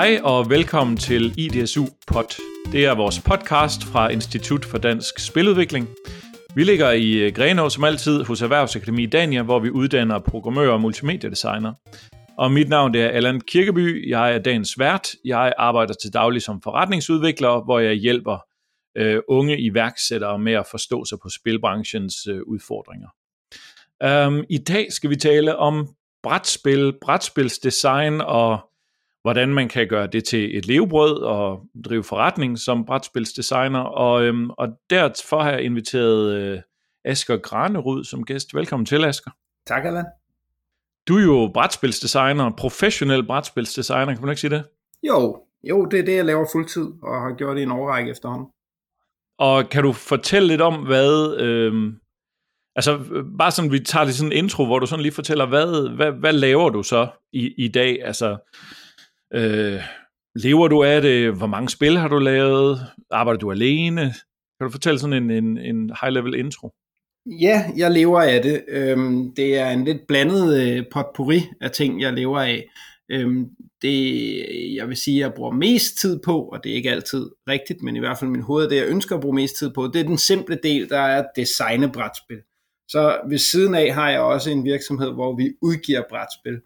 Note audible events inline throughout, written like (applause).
Hej og velkommen til IDSU Pod. Det er vores podcast fra Institut for Dansk Spiludvikling. Vi ligger i øh, Grenå som altid hos Erhvervsakademi Dania, hvor vi uddanner programmører og multimediedesignere. Og mit navn det er Allan Kirkeby. Jeg er dagens vært. Jeg arbejder til daglig som forretningsudvikler, hvor jeg hjælper øh, unge iværksættere med at forstå sig på spilbranchens øh, udfordringer. Um, I dag skal vi tale om brætspil, brætspilsdesign og hvordan man kan gøre det til et levebrød og drive forretning som brætspilsdesigner. Og, øhm, og derfor har jeg inviteret øh, Asger Granerud som gæst. Velkommen til, Asger. Tak, Allan. Du er jo brætspilsdesigner, professionel brætspilsdesigner, kan man ikke sige det? Jo, jo, det er det, jeg laver fuldtid, og har gjort i en årrække efterhånden. Og kan du fortælle lidt om, hvad... Øh, altså, bare sådan, vi tager det sådan en intro, hvor du sådan lige fortæller, hvad, hvad, hvad laver du så i, i dag? Altså, Øh, lever du af det? Hvor mange spil har du lavet? Arbejder du alene? Kan du fortælle sådan en, en, en high-level intro? Ja, jeg lever af det. Øhm, det er en lidt blandet øh, potpourri af ting, jeg lever af. Øhm, det, jeg vil sige, jeg bruger mest tid på, og det er ikke altid rigtigt, men i hvert fald min hoved, det jeg ønsker at bruge mest tid på, det er den simple del, der er designe brætspil. Så ved siden af har jeg også en virksomhed, hvor vi udgiver brætspil.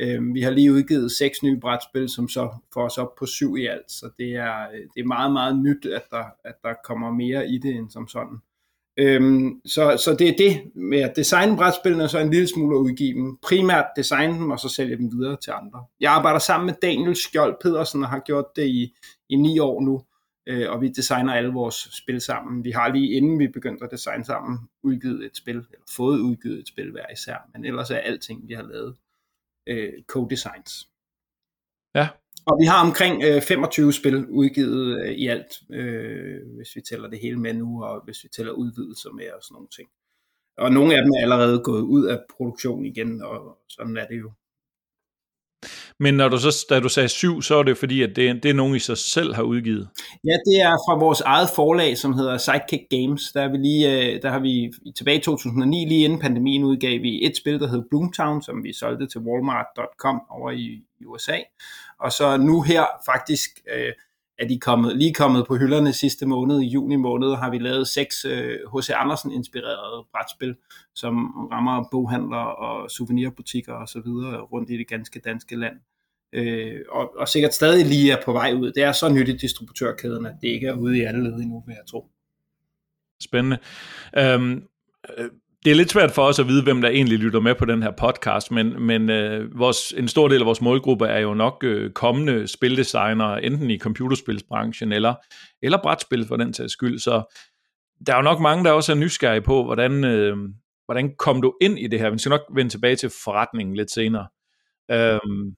Øh, vi har lige udgivet seks nye brætspil, som så får os op på syv i alt, så det er, øh, det er meget, meget nyt, at der, at der kommer mere i det end som sådan. Øhm, så, så det er det med at designe brætspillene, og så en lille smule at udgive dem. Primært designe dem, og så sælge dem videre til andre. Jeg arbejder sammen med Daniel Skjold Pedersen, og har gjort det i, i ni år nu, øh, og vi designer alle vores spil sammen. Vi har lige inden vi begyndte at designe sammen, udgivet et spil, eller fået udgivet et spil hver især, men ellers er alting, vi har lavet, øh, co-designs. Ja. Og vi har omkring øh, 25 spil udgivet øh, i alt, øh, hvis vi tæller det hele med nu, og hvis vi tæller udvidelser med og sådan nogle ting. Og nogle af dem er allerede gået ud af produktion igen, og sådan er det jo. Men når du så, da du sagde syv, så er det fordi, at det, det er nogen, I sig selv har udgivet? Ja, det er fra vores eget forlag, som hedder Sidekick Games. Der, er vi lige, øh, der har vi tilbage i 2009, lige inden pandemien, udgav vi et spil, der hed Bloomtown, som vi solgte til Walmart.com over i, i USA. Og så nu her faktisk øh, er de kommet, lige kommet på hylderne sidste måned, i juni måned, har vi lavet seks H.C. Øh, Andersen-inspirerede brætspil, som rammer boghandler og souvenirbutikker og så videre rundt i det ganske danske land. Øh, og, og sikkert stadig lige er på vej ud. Det er så nyt i distributørkæden, at det ikke er ude i alle led endnu, vil jeg tro. Spændende. Øhm, øh, det er lidt svært for os at vide, hvem der egentlig lytter med på den her podcast, men, men øh, vores, en stor del af vores målgruppe er jo nok øh, kommende spildesignere, enten i computerspilsbranchen eller, eller brætspil for den sags skyld. Så der er jo nok mange, der også er nysgerrige på, hvordan, øh, hvordan kom du ind i det her? Vi skal nok vende tilbage til forretningen lidt senere. Øhm,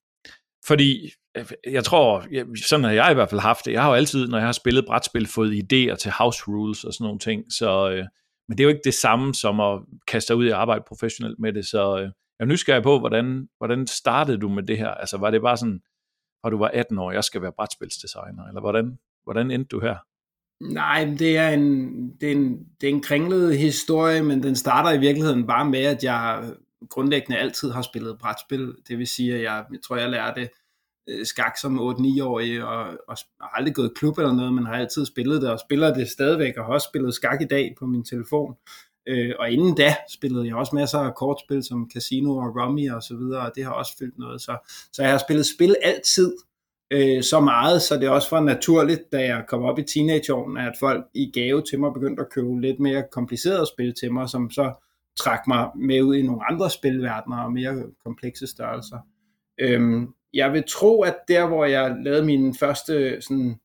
fordi øh, jeg tror, sådan har jeg i hvert fald haft det. Jeg har jo altid, når jeg har spillet brætspil, fået idéer til house rules og sådan nogle ting. Så, øh, men det er jo ikke det samme som at kaste dig ud i arbejde professionelt med det. Så øh, jeg er nysgerrig på, hvordan, hvordan startede du med det her? Altså var det bare sådan, fra du var 18 år, jeg skal være brætspilsdesigner? Eller hvordan, hvordan endte du her? Nej, det er, en, det, er en, det er en kringlet historie, men den starter i virkeligheden bare med, at jeg grundlæggende altid har spillet brætspil. Det vil sige, at jeg, jeg tror, jeg lærte øh, skak som 8-9-årig, og, og har aldrig gået i klub eller noget, men har altid spillet det, og spiller det stadigvæk, og har også spillet skak i dag på min telefon. Øh, og inden da spillede jeg også masser af kortspil som Casino og Rummy og så videre, og det har også fyldt noget. Så, så jeg har spillet spil altid, øh, så meget, så det også var naturligt, da jeg kom op i teenageårene, at folk i gave til mig begyndte at købe lidt mere komplicerede spil til mig, som så trak mig med ud i nogle andre spilverdener og mere komplekse størrelser. Øhm, jeg vil tro, at der, hvor jeg lavede min første sådan,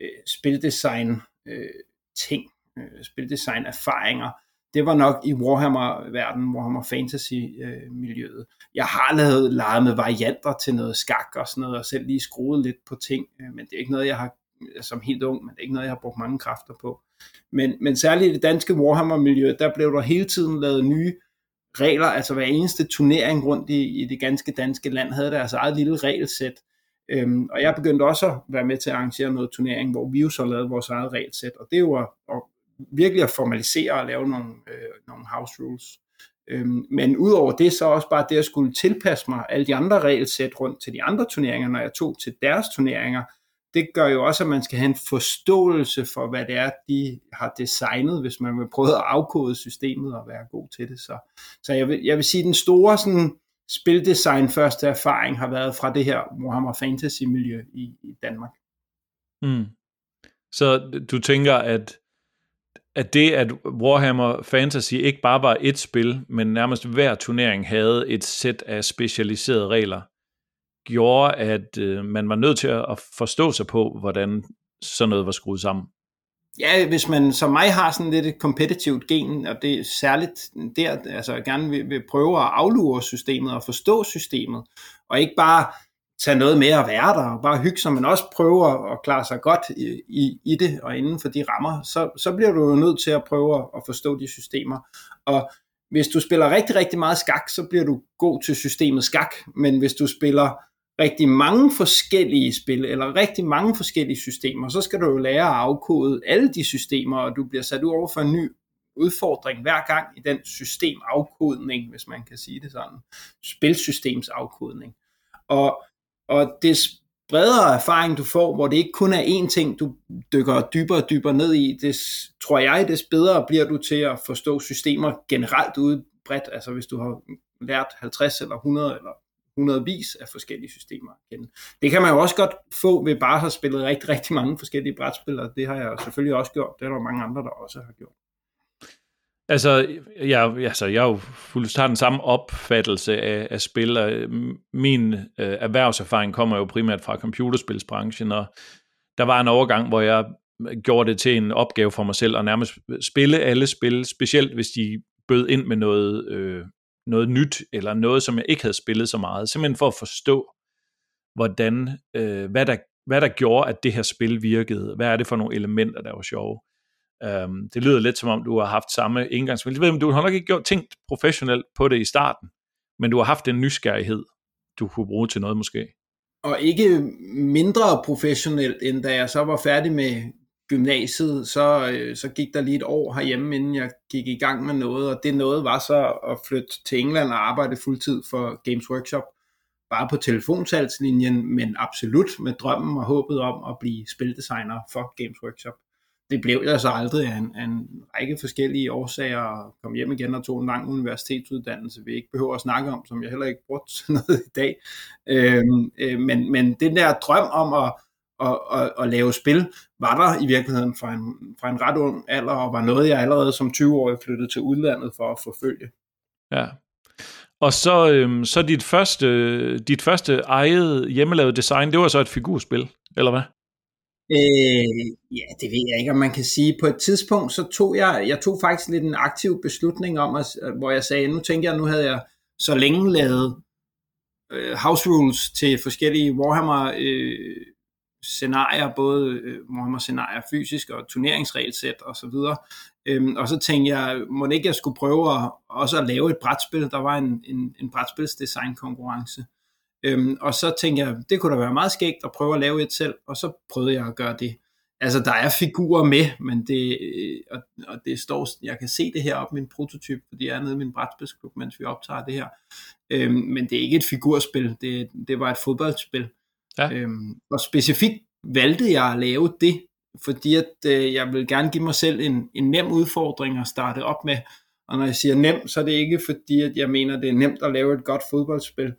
øh, spildesign øh, ting, øh, spildesign erfaringer, det var nok i Warhammer-verdenen, Warhammer Fantasy-miljøet. Øh, jeg har lavet leget med varianter til noget skak og sådan noget, og selv lige skruet lidt på ting, øh, men det er ikke noget, jeg har øh, som helt ung, men det er ikke noget, jeg har brugt mange kræfter på. Men, men særligt i det danske Warhammer-miljø, der blev der hele tiden lavet nye regler, altså hver eneste turnering rundt i, i det ganske danske land havde deres eget lille regelsæt. Øhm, og jeg begyndte også at være med til at arrangere noget turnering, hvor vi jo så lavede vores eget regelsæt, og det var at, at virkelig at formalisere og lave nogle, øh, nogle house rules. Øhm, men udover det, så også bare det at skulle tilpasse mig alle de andre regelsæt rundt til de andre turneringer, når jeg tog til deres turneringer, det gør jo også, at man skal have en forståelse for, hvad det er, de har designet, hvis man vil prøve at afkode systemet og være god til det. Så, så jeg, vil, jeg vil sige, at den store sådan, spildesign første erfaring har været fra det her Warhammer Fantasy miljø i, i Danmark. Mm. Så du tænker, at, at det, at Warhammer Fantasy ikke bare var et spil, men nærmest hver turnering havde et sæt af specialiserede regler, gjorde, at øh, man var nødt til at forstå sig på, hvordan sådan noget var skruet sammen. Ja, hvis man som mig har sådan lidt et kompetitivt gen, og det er særligt der, altså jeg gerne vil, vil prøve at aflure systemet og forstå systemet, og ikke bare tage noget med at være der og bare hygge sig, men også prøve at klare sig godt i, i, i det og inden for de rammer, så, så bliver du jo nødt til at prøve at forstå de systemer. Og hvis du spiller rigtig, rigtig meget skak, så bliver du god til systemet skak, men hvis du spiller rigtig mange forskellige spil, eller rigtig mange forskellige systemer, så skal du jo lære at afkode alle de systemer, og du bliver sat ud over for en ny udfordring hver gang i den systemafkodning, hvis man kan sige det sådan. Spilsystemsafkodning. Og, og det bredere erfaring du får, hvor det ikke kun er én ting, du dykker dybere og dybere ned i, det tror jeg, des bedre bliver du til at forstå systemer generelt ude bredt. Altså hvis du har lært 50 eller 100 eller hundredvis af forskellige systemer igen. Det kan man jo også godt få ved bare at have spillet rigtig, rigtig mange forskellige brætspil, og det har jeg selvfølgelig også gjort. Det er der mange andre, der også har gjort. Altså, jeg, altså, jeg har jo fuldstændig den samme opfattelse af, af spil, og øh, min øh, erhvervserfaring kommer jo primært fra computerspilsbranchen, og der var en overgang, hvor jeg øh, gjorde det til en opgave for mig selv at nærmest spille alle spil, specielt hvis de bød ind med noget øh, noget nyt, eller noget, som jeg ikke havde spillet så meget, simpelthen for at forstå, hvordan, øh, hvad, der, hvad der gjorde, at det her spil virkede. Hvad er det for nogle elementer, der var sjove? Um, det lyder lidt som om, du har haft samme indgangsvinkel. Jeg ved, du har nok ikke gjort, tænkt professionelt på det i starten, men du har haft en nysgerrighed, du kunne bruge til noget måske. Og ikke mindre professionelt, end da jeg så var færdig med gymnasiet, så, øh, så gik der lige et år herhjemme, inden jeg gik i gang med noget, og det noget var så at flytte til England og arbejde fuldtid for Games Workshop, bare på telefonsalgslinjen, men absolut med drømmen og håbet om at blive spildesigner for Games Workshop. Det blev jeg så aldrig af en, af en række forskellige årsager, og kom hjem igen og tog en lang universitetsuddannelse, vi ikke behøver at snakke om, som jeg heller ikke brugt (laughs) noget i dag. Øhm, øh, men, men den der drøm om at at, at, at lave spil, var der i virkeligheden fra en, fra en ret ung alder, og var noget, jeg allerede som 20-årig flyttede til udlandet for at forfølge. Ja. Og så, øhm, så dit første, dit første eget hjemmelavede design, det var så et figurspil, eller hvad? Øh, ja, det ved jeg ikke, om man kan sige. På et tidspunkt, så tog jeg, jeg tog faktisk lidt en aktiv beslutning om, at, hvor jeg sagde, nu tænker jeg, nu havde jeg så længe lavet øh, house rules til forskellige Warhammer øh, scenarier, både øh, Warhammer-scenarier fysisk og turneringsregelsæt og så videre. Øhm, og så tænkte jeg, må ikke jeg skulle prøve at, også at lave et brætspil. Der var en, en, en brætspilsdesign-konkurrence. Øhm, og så tænkte jeg, det kunne da være meget skægt at prøve at lave et selv, og så prøvede jeg at gøre det. Altså, der er figurer med, men det, øh, og, og det står, jeg kan se det her op min prototyp, fordi jeg er nede i min brætspilsklub, mens vi optager det her. Øhm, men det er ikke et figurspil, det, det var et fodboldspil. Ja. Øhm, og specifikt valgte jeg at lave det, fordi at øh, jeg vil gerne give mig selv en, en nem udfordring at starte op med. Og når jeg siger nem, så er det ikke fordi, at jeg mener, at det er nemt at lave et godt fodboldspil.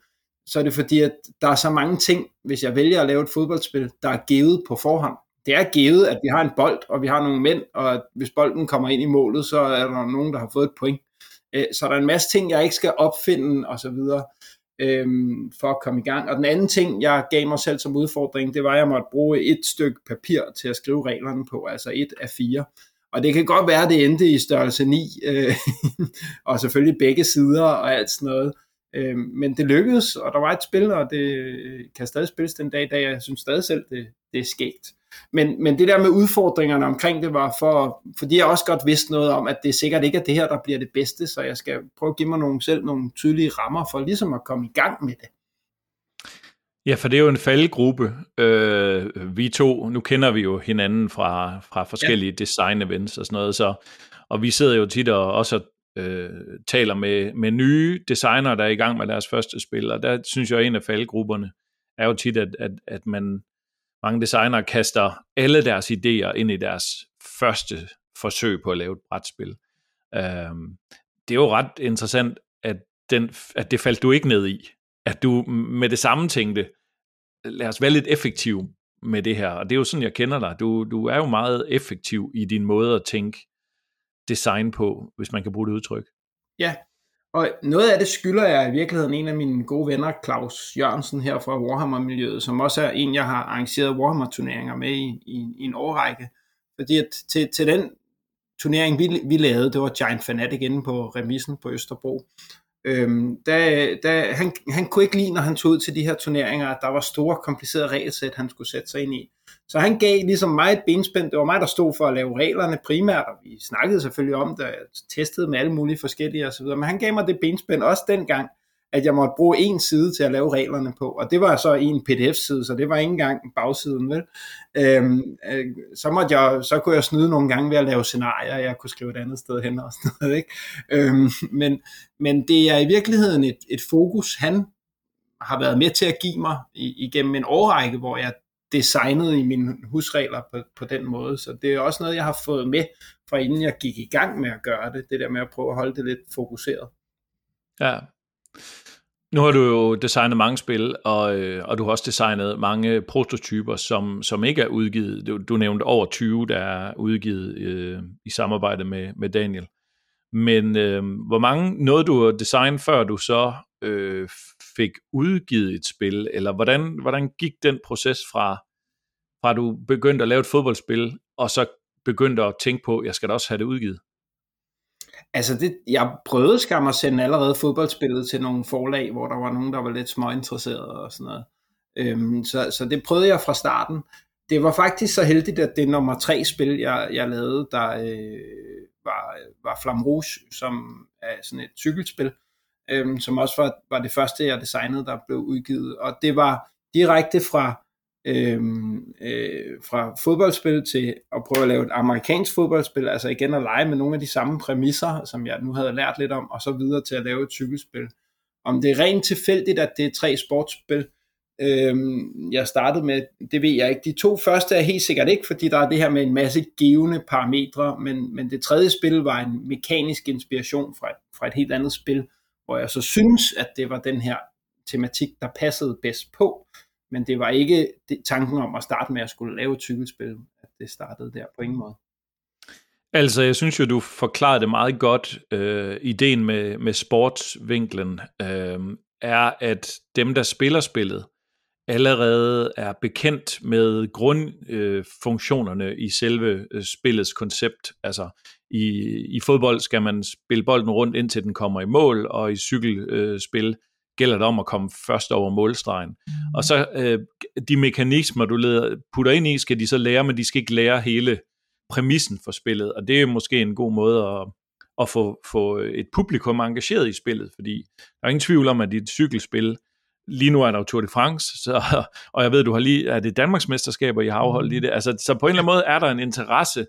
Så er det fordi, at der er så mange ting, hvis jeg vælger at lave et fodboldspil, der er givet på forhånd. Det er givet, at vi har en bold, og vi har nogle mænd, og hvis bolden kommer ind i målet, så er der nogen, der har fået et point. Øh, så der er en masse ting, jeg ikke skal opfinde, og øhm, for at komme i gang. Og den anden ting, jeg gav mig selv som udfordring, det var, at jeg måtte bruge et stykke papir til at skrive reglerne på, altså et af fire. Og det kan godt være, at det endte i størrelse 9, øh, (laughs) og selvfølgelig begge sider og alt sådan noget. Øh, men det lykkedes, og der var et spil, og det kan stadig spilles den dag i dag, jeg synes stadig selv, det, det er skægt. Men, men det der med udfordringerne omkring det var for, fordi jeg også godt vidste noget om, at det sikkert ikke er det her, der bliver det bedste, så jeg skal prøve at give mig nogle, selv nogle tydelige rammer for ligesom at komme i gang med det. Ja, for det er jo en faldgruppe. Øh, vi to, nu kender vi jo hinanden fra, fra forskellige ja. design events og sådan noget, så, og vi sidder jo tit og også øh, taler med, med nye designer, der er i gang med deres første spil, og der synes jeg, at en af faldgrupperne er jo tit, at, at, at man, mange designer kaster alle deres idéer ind i deres første forsøg på at lave et brætspil. Øh, det er jo ret interessant, at, den, at det faldt du ikke ned i. At du med det samme tænkte, lad os være lidt effektiv med det her. Og det er jo sådan, jeg kender dig. Du, du er jo meget effektiv i din måde at tænke design på, hvis man kan bruge det udtryk. Ja, og noget af det skylder jeg i virkeligheden en af mine gode venner, Claus Jørgensen her fra Warhammer-miljøet, som også er en, jeg har arrangeret Warhammer-turneringer med i, i, i en årrække. Fordi at til, til den turnering, vi, vi lavede, det var Giant Fanatic inde på remissen på Østerbro, Øhm, da, da, han, han kunne ikke lide, når han tog ud til de her turneringer, at der var store, komplicerede regelsæt, han skulle sætte sig ind i. Så han gav ligesom mig et benspænd. Det var mig, der stod for at lave reglerne primært, og vi snakkede selvfølgelig om det, og testede med alle mulige forskellige osv. Men han gav mig det benspænd også dengang, at jeg måtte bruge en side til at lave reglerne på, og det var så en pdf-side, så det var ikke engang bagsiden, vel? Øhm, øh, så, måtte jeg, så kunne jeg snyde nogle gange ved at lave scenarier, jeg kunne skrive et andet sted hen og sådan noget, ikke? Øhm, men, men det er i virkeligheden et, et fokus, han har været med til at give mig igennem en årrække, hvor jeg designet i mine husregler på, på den måde. Så det er også noget, jeg har fået med fra inden jeg gik i gang med at gøre det. Det der med at prøve at holde det lidt fokuseret. Ja, nu har du jo designet mange spil, og, øh, og du har også designet mange prototyper, som, som ikke er udgivet. Du, du nævnte over 20, der er udgivet øh, i samarbejde med, med Daniel. Men øh, hvor mange nåede du at designe, før du så øh, fik udgivet et spil? Eller hvordan, hvordan gik den proces fra, fra du begyndte at lave et fodboldspil, og så begyndte at tænke på, at jeg skal da også have det udgivet? Altså, det, jeg prøvede skam at sende allerede fodboldspillet til nogle forlag, hvor der var nogen, der var lidt småinteresserede og sådan noget. Øhm, så, så det prøvede jeg fra starten. Det var faktisk så heldigt, at det nummer tre spil, jeg, jeg lavede, der øh, var, var Flam Rouge, som er sådan et cykelspil, øhm, som også var, var det første, jeg designede, der blev udgivet. Og det var direkte fra øhm, øh, fra fodboldspil til at prøve at lave et amerikansk fodboldspil, altså igen at lege med nogle af de samme præmisser, som jeg nu havde lært lidt om, og så videre til at lave et cykelspil. Om det er rent tilfældigt, at det er tre sportsspil, øhm, jeg startede med, det ved jeg ikke. De to første er helt sikkert ikke, fordi der er det her med en masse givende parametre, men, men det tredje spil var en mekanisk inspiration fra et, fra et helt andet spil, hvor jeg så synes, at det var den her tematik, der passede bedst på men det var ikke tanken om at starte med at skulle lave et cykelspil, at det startede der på ingen måde. Altså, jeg synes jo, du forklarede det meget godt. Øh, ideen med, med sportsvinklen øh, er, at dem, der spiller spillet, allerede er bekendt med grundfunktionerne øh, i selve øh, spillets koncept. Altså, i, i fodbold skal man spille bolden rundt, indtil den kommer i mål, og i cykelspil øh, gælder det om at komme først over målstregen. Mm. Og så øh, de mekanismer, du leder, putter ind i, skal de så lære, men de skal ikke lære hele præmissen for spillet, og det er måske en god måde at, at få, få et publikum engageret i spillet, fordi der er ingen tvivl om, at det er et cykelspil. Lige nu er der jo Tour de France, (laughs) så, og jeg ved, du har lige, er det Danmarks mesterskaber, I har afholdt i det? Altså, så på en eller anden måde er der en interesse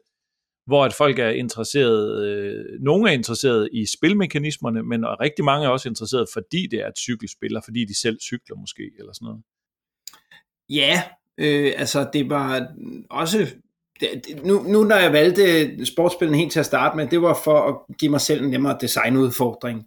hvor at folk er interesseret, øh, nogle er interesseret i spilmekanismerne, men rigtig mange er også interesseret, fordi det er et cykelspil, og fordi de selv cykler måske, eller sådan noget. Ja, øh, altså det var også, det, nu, nu når jeg valgte sportsspillene helt til at starte med, det var for at give mig selv en nemmere designudfordring.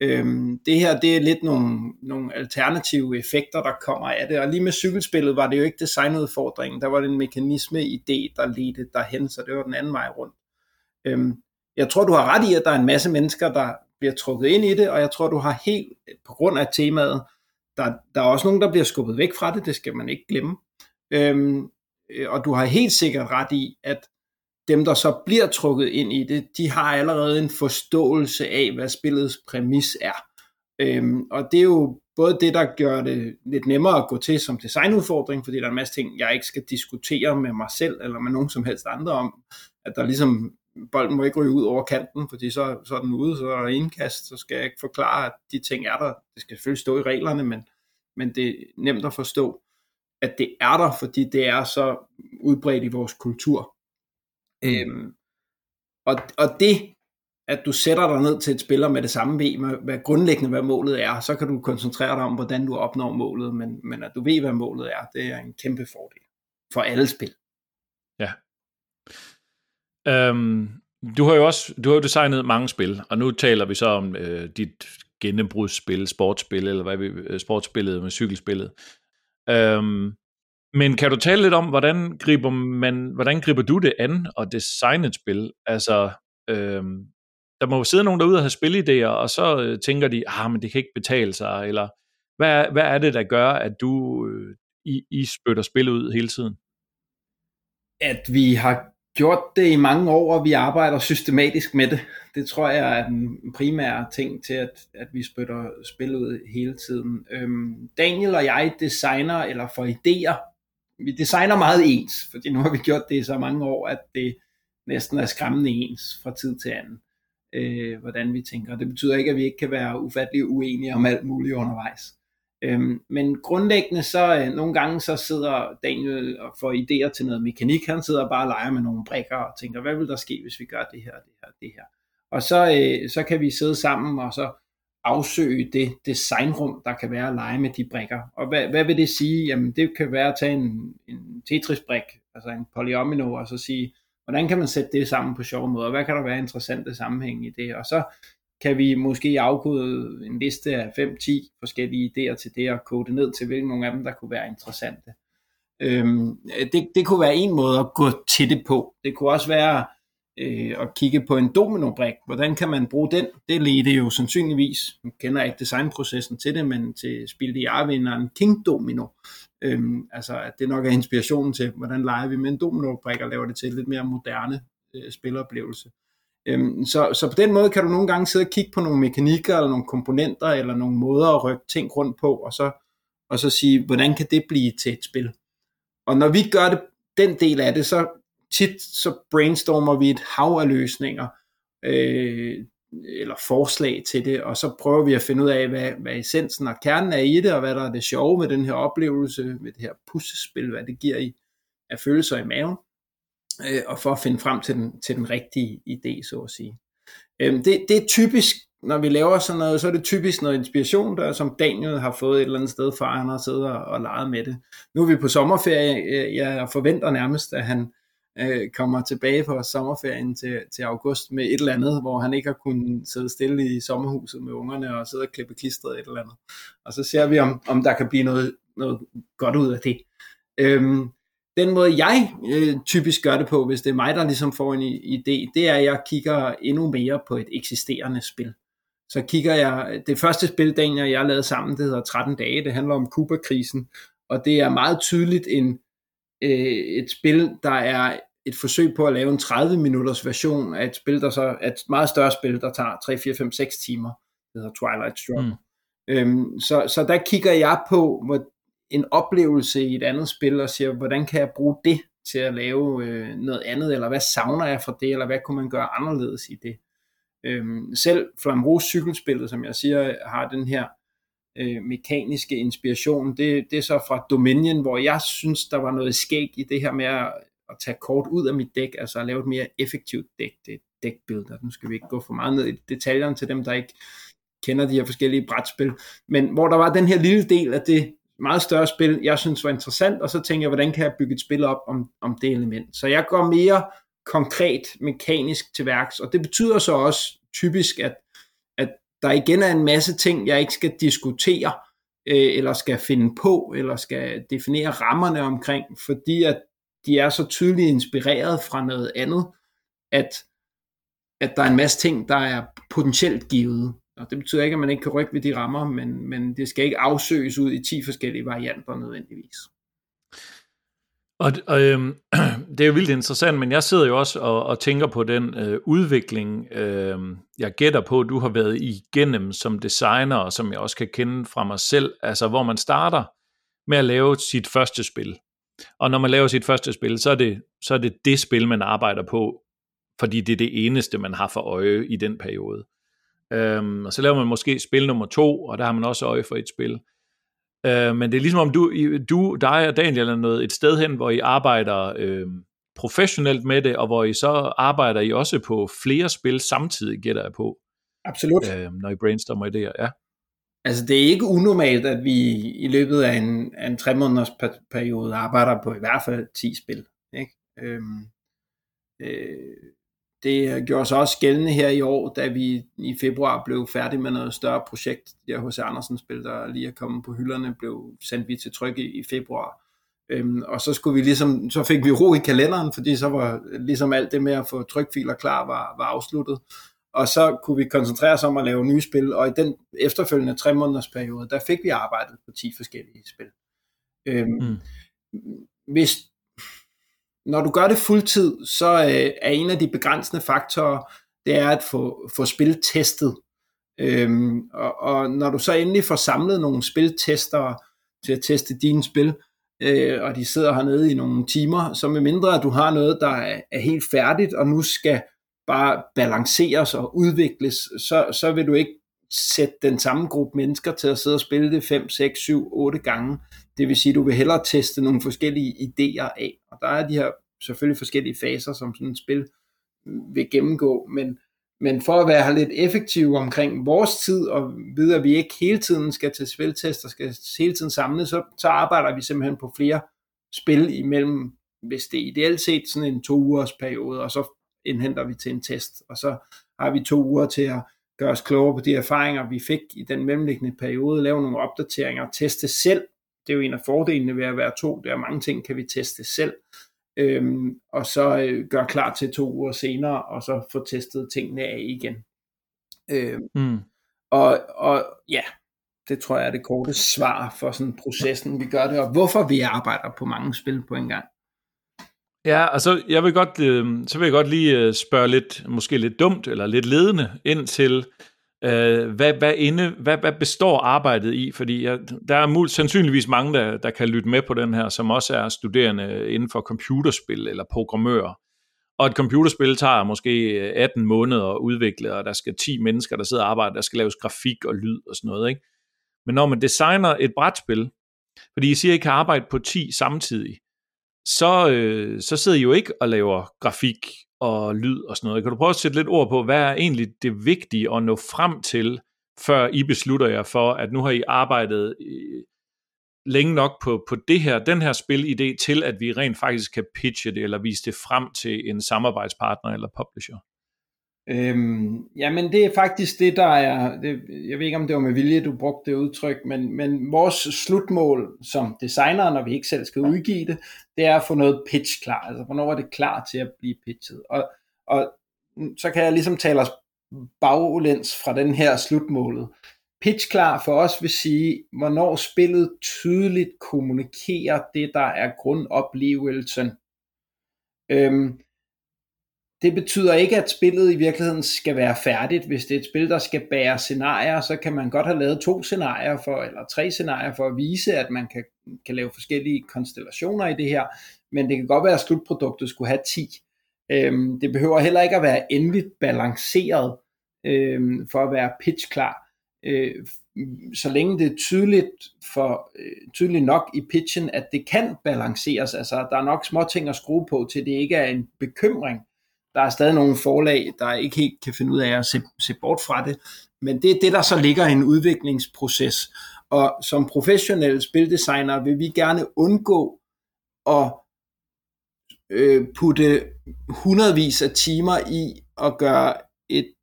Øhm, det her, det er lidt nogle, nogle alternative effekter, der kommer af det, og lige med cykelspillet var det jo ikke designudfordringen, der var det en mekanisme-idé, der ledte derhen, så det var den anden vej rundt. Øhm, jeg tror, du har ret i, at der er en masse mennesker, der bliver trukket ind i det, og jeg tror, du har helt, på grund af temaet, der, der er også nogen, der bliver skubbet væk fra det, det skal man ikke glemme. Øhm, øh, og du har helt sikkert ret i, at dem, der så bliver trukket ind i det, de har allerede en forståelse af, hvad spillets præmis er. Øhm, og det er jo både det, der gør det lidt nemmere at gå til som designudfordring, fordi der er en masse ting, jeg ikke skal diskutere med mig selv, eller med nogen som helst andre om, at der ligesom, bolden må ikke ryge ud over kanten, fordi så, så er den ude, så er der indkast, så skal jeg ikke forklare, at de ting er der. Det skal selvfølgelig stå i reglerne, men, men det er nemt at forstå, at det er der, fordi det er så udbredt i vores kultur. Øhm, og, og det at du sætter dig ned til et spiller med det samme ved, med, hvad grundlæggende hvad målet er, så kan du koncentrere dig om, hvordan du opnår målet, men, men at du ved, hvad målet er, det er en kæmpe fordel for alle spil. Ja. Øhm, du har jo også du har jo designet mange spil, og nu taler vi så om øh, dit gennembrudsspil, sportsspil, eller hvad vi, øh, sportsspillet med cykelspillet. Øhm, men kan du tale lidt om, hvordan griber, man, hvordan griber du det an at designe et spil? Altså, øhm, der må jo sidde nogen derude og have spilidéer, og så øh, tænker de, ah, men det kan ikke betale sig, eller hvad, hvad er det, der gør, at du øh, I, I spytter spil ud hele tiden? At vi har gjort det i mange år, og vi arbejder systematisk med det. Det tror jeg er den primære ting til, at, at vi spytter spil ud hele tiden. Øhm, Daniel og jeg designer, eller får idéer. Vi designer meget ens, fordi nu har vi gjort det i så mange år, at det næsten er skræmmende ens fra tid til anden, øh, hvordan vi tænker. Det betyder ikke, at vi ikke kan være ufattelig uenige om alt muligt undervejs. Øhm, men grundlæggende så øh, nogle gange så sidder Daniel og får idéer til noget mekanik. Han sidder bare og leger med nogle brikker og tænker, hvad vil der ske, hvis vi gør det her, det her, det her. Og så, øh, så kan vi sidde sammen og så afsøge det designrum, der kan være at lege med de brikker. Og hvad, hvad vil det sige? Jamen det kan være at tage en, en Tetris-brik, altså en polyomino, og så sige, hvordan kan man sætte det sammen på sjove måder? Hvad kan der være interessante sammenhæng i det? Og så kan vi måske afkode en liste af 5-10 forskellige idéer til det, og kode ned til, hvilke nogle af dem, der kunne være interessante. Øhm, det, det kunne være en måde at gå til det på. Det kunne også være øh, at kigge på en dominobrik. Hvordan kan man bruge den? Det ledte jo sandsynligvis, jeg kender ikke designprocessen til det, men til spil i vinderen King Domino. Øhm, altså at det nok er inspirationen til, hvordan leger vi med en dominobrik og laver det til lidt mere moderne øh, spiloplevelse. Øhm, så, så på den måde kan du nogle gange sidde og kigge på nogle mekanikker, eller nogle komponenter, eller nogle måder at rykke ting rundt på, og så, og så sige, hvordan kan det blive til et spil? Og når vi gør det, den del af det, så tit så brainstormer vi et hav af løsninger, øh, eller forslag til det, og så prøver vi at finde ud af, hvad, hvad essensen og kernen er i det, og hvad der er det sjove med den her oplevelse, med det her puslespil, hvad det giver i af følelser i maven øh, og for at finde frem til den, til den rigtige idé, så at sige. Øh, det, det er typisk, når vi laver sådan noget, så er det typisk noget inspiration, der, som Daniel har fået et eller andet sted fra, han har siddet og, og leget med det. Nu er vi på sommerferie, øh, jeg forventer nærmest, at han øh, kommer tilbage på sommerferien til, til august med et eller andet, hvor han ikke har kunnet sidde stille i sommerhuset med ungerne og sidde og klippe klistret et eller andet. Og så ser vi, om, om der kan blive noget, noget godt ud af det. Øhm, den måde, jeg øh, typisk gør det på, hvis det er mig, der ligesom får en idé, det er, at jeg kigger endnu mere på et eksisterende spil. Så kigger jeg, det første spil, Daniel jeg lavede sammen, det hedder 13 dage, det handler om Kuba-krisen, og det er meget tydeligt en, øh, et spil, der er et forsøg på at lave en 30 minutters version af et spil, der så er et meget større spil, der tager 3, 4, 5, 6 timer. Det hedder Twilight Struggle. Mm. Øhm, så, så der kigger jeg på, hvor, en oplevelse i et andet spil, og siger, hvordan kan jeg bruge det til at lave øh, noget andet, eller hvad savner jeg fra det, eller hvad kunne man gøre anderledes i det. Øhm, selv Flamrose cykelspillet, som jeg siger, har den her øh, mekaniske inspiration, det, det er så fra Dominion, hvor jeg synes, der var noget skæg i det her med at, at tage kort ud af mit dæk, altså at lave et mere effektivt dæk, det er dækbilleder. Nu skal vi ikke gå for meget ned i detaljerne til dem, der ikke kender de her forskellige brætspil, men hvor der var den her lille del af det meget større spil, jeg synes var interessant, og så tænker jeg, hvordan kan jeg bygge et spil op om, om det element. Så jeg går mere konkret, mekanisk til værks, og det betyder så også typisk, at, at der igen er en masse ting, jeg ikke skal diskutere, øh, eller skal finde på, eller skal definere rammerne omkring, fordi at de er så tydeligt inspireret fra noget andet, at, at der er en masse ting, der er potentielt givet. Og det betyder ikke, at man ikke kan rykke ved de rammer, men, men det skal ikke afsøges ud i 10 forskellige varianter nødvendigvis. Og, og øh, (clears throat) det er jo vildt interessant, men jeg sidder jo også og, og tænker på den øh, udvikling, øh, jeg gætter på, du har været igennem som designer, og som jeg også kan kende fra mig selv, altså hvor man starter med at lave sit første spil. Og når man laver sit første spil, så er det så er det, det spil, man arbejder på, fordi det er det eneste, man har for øje i den periode. Øhm, og så laver man måske spil nummer to, og der har man også øje for et spil. Øh, men det er ligesom om du, du, dig og Daniel er noget et sted hen, hvor I arbejder øh, professionelt med det, og hvor I så arbejder I også på flere spil samtidig, gætter jeg på. Absolut. Øh, når I brainstormer idéer, ja. Altså det er ikke unormalt, at vi i løbet af en, af en tre måneders periode arbejder på i hvert fald 10 spil. Ikke? Øhm, øh, det gjorde sig også gældende her i år, da vi i februar blev færdige med noget større projekt. Det der H.C. Andersen spil, der lige er kommet på hylderne, blev sendt vi til tryk i, i februar. Øhm, og så skulle vi ligesom, så fik vi ro i kalenderen, fordi så var ligesom alt det med at få trykfiler klar var, var afsluttet. Og så kunne vi koncentrere os om at lave nye spil, og i den efterfølgende tre måneders periode, der fik vi arbejdet på 10 forskellige spil. Øhm, mm. Hvis når du gør det fuldtid, så øh, er en af de begrænsende faktorer, det er at få, få spil testet. Øhm, og, og når du så endelig får samlet nogle spiltester til at teste dine spil, øh, og de sidder hernede i nogle timer, så med mindre at du har noget, der er, er helt færdigt, og nu skal bare balanceres og udvikles, så, så vil du ikke sætte den samme gruppe mennesker til at sidde og spille det 5, 6, 7, 8 gange. Det vil sige, at du vil hellere teste nogle forskellige idéer af. Og der er de her selvfølgelig forskellige faser, som sådan et spil vil gennemgå, men, men for at være lidt effektiv omkring vores tid, og vide, at vi ikke hele tiden skal til spiltest og skal hele tiden samle, så, så arbejder vi simpelthen på flere spil imellem, hvis det er ideelt set sådan en to ugers periode, og så indhenter vi til en test, og så har vi to uger til at gøre os klogere på de erfaringer, vi fik i den mellemliggende periode, lave nogle opdateringer, teste selv. Det er jo en af fordelene ved at være to. Der er mange ting, kan vi teste selv. Øhm, og så øh, gøre klar til to uger senere, og så få testet tingene af igen. Øhm, mm. og, og ja, det tror jeg er det korte svar for sådan processen, vi gør det, og hvorfor vi arbejder på mange spil på en gang. Ja, altså jeg vil godt, øh, så vil jeg godt lige øh, spørge lidt, måske lidt dumt eller lidt ledende ind til, øh, hvad, hvad, inde, hvad, hvad består arbejdet i? Fordi jeg, der er mul, sandsynligvis mange, der, der kan lytte med på den her, som også er studerende inden for computerspil eller programmører. Og et computerspil tager måske øh, 18 måneder at udvikle, og der skal 10 mennesker, der sidder og arbejder, der skal laves grafik og lyd og sådan noget. Ikke? Men når man designer et brætspil, fordi I siger, at I kan arbejde på 10 samtidig, så, øh, så sidder I jo ikke og laver grafik og lyd og sådan noget. Kan du prøve at sætte lidt ord på, hvad er egentlig det vigtige at nå frem til, før I beslutter jer for, at nu har I arbejdet øh, længe nok på, på det her, den her spilidé til, at vi rent faktisk kan pitche det, eller vise det frem til en samarbejdspartner eller publisher? Øhm, jamen det er faktisk det, der er, det, jeg ved ikke om det var med vilje, du brugte det udtryk, men, men vores slutmål som designer, når vi ikke selv skal udgive det, det er at få noget pitch klar, altså hvornår er det klar til at blive pitchet. Og, og så kan jeg ligesom tale os baglæns fra den her slutmålet. Pitch klar for os vil sige, hvornår spillet tydeligt kommunikerer det, der er grundoplevelsen. Øhm, det betyder ikke, at spillet i virkeligheden skal være færdigt. Hvis det er et spil, der skal bære scenarier, så kan man godt have lavet to scenarier for, eller tre scenarier for at vise, at man kan, kan lave forskellige konstellationer i det her. Men det kan godt være, at slutproduktet skulle have 10. Øhm, det behøver heller ikke at være endeligt balanceret øhm, for at være pitch klar. Øh, så længe det er tydeligt, for, øh, tydeligt nok i pitchen, at det kan balanceres. Altså, der er nok små ting at skrue på, til det ikke er en bekymring der er stadig nogle forlag, der ikke helt kan finde ud af at se, se bort fra det. Men det er det, der så ligger i en udviklingsproces. Og som professionelle spildesignere vil vi gerne undgå at øh, putte hundredvis af timer i at gøre et,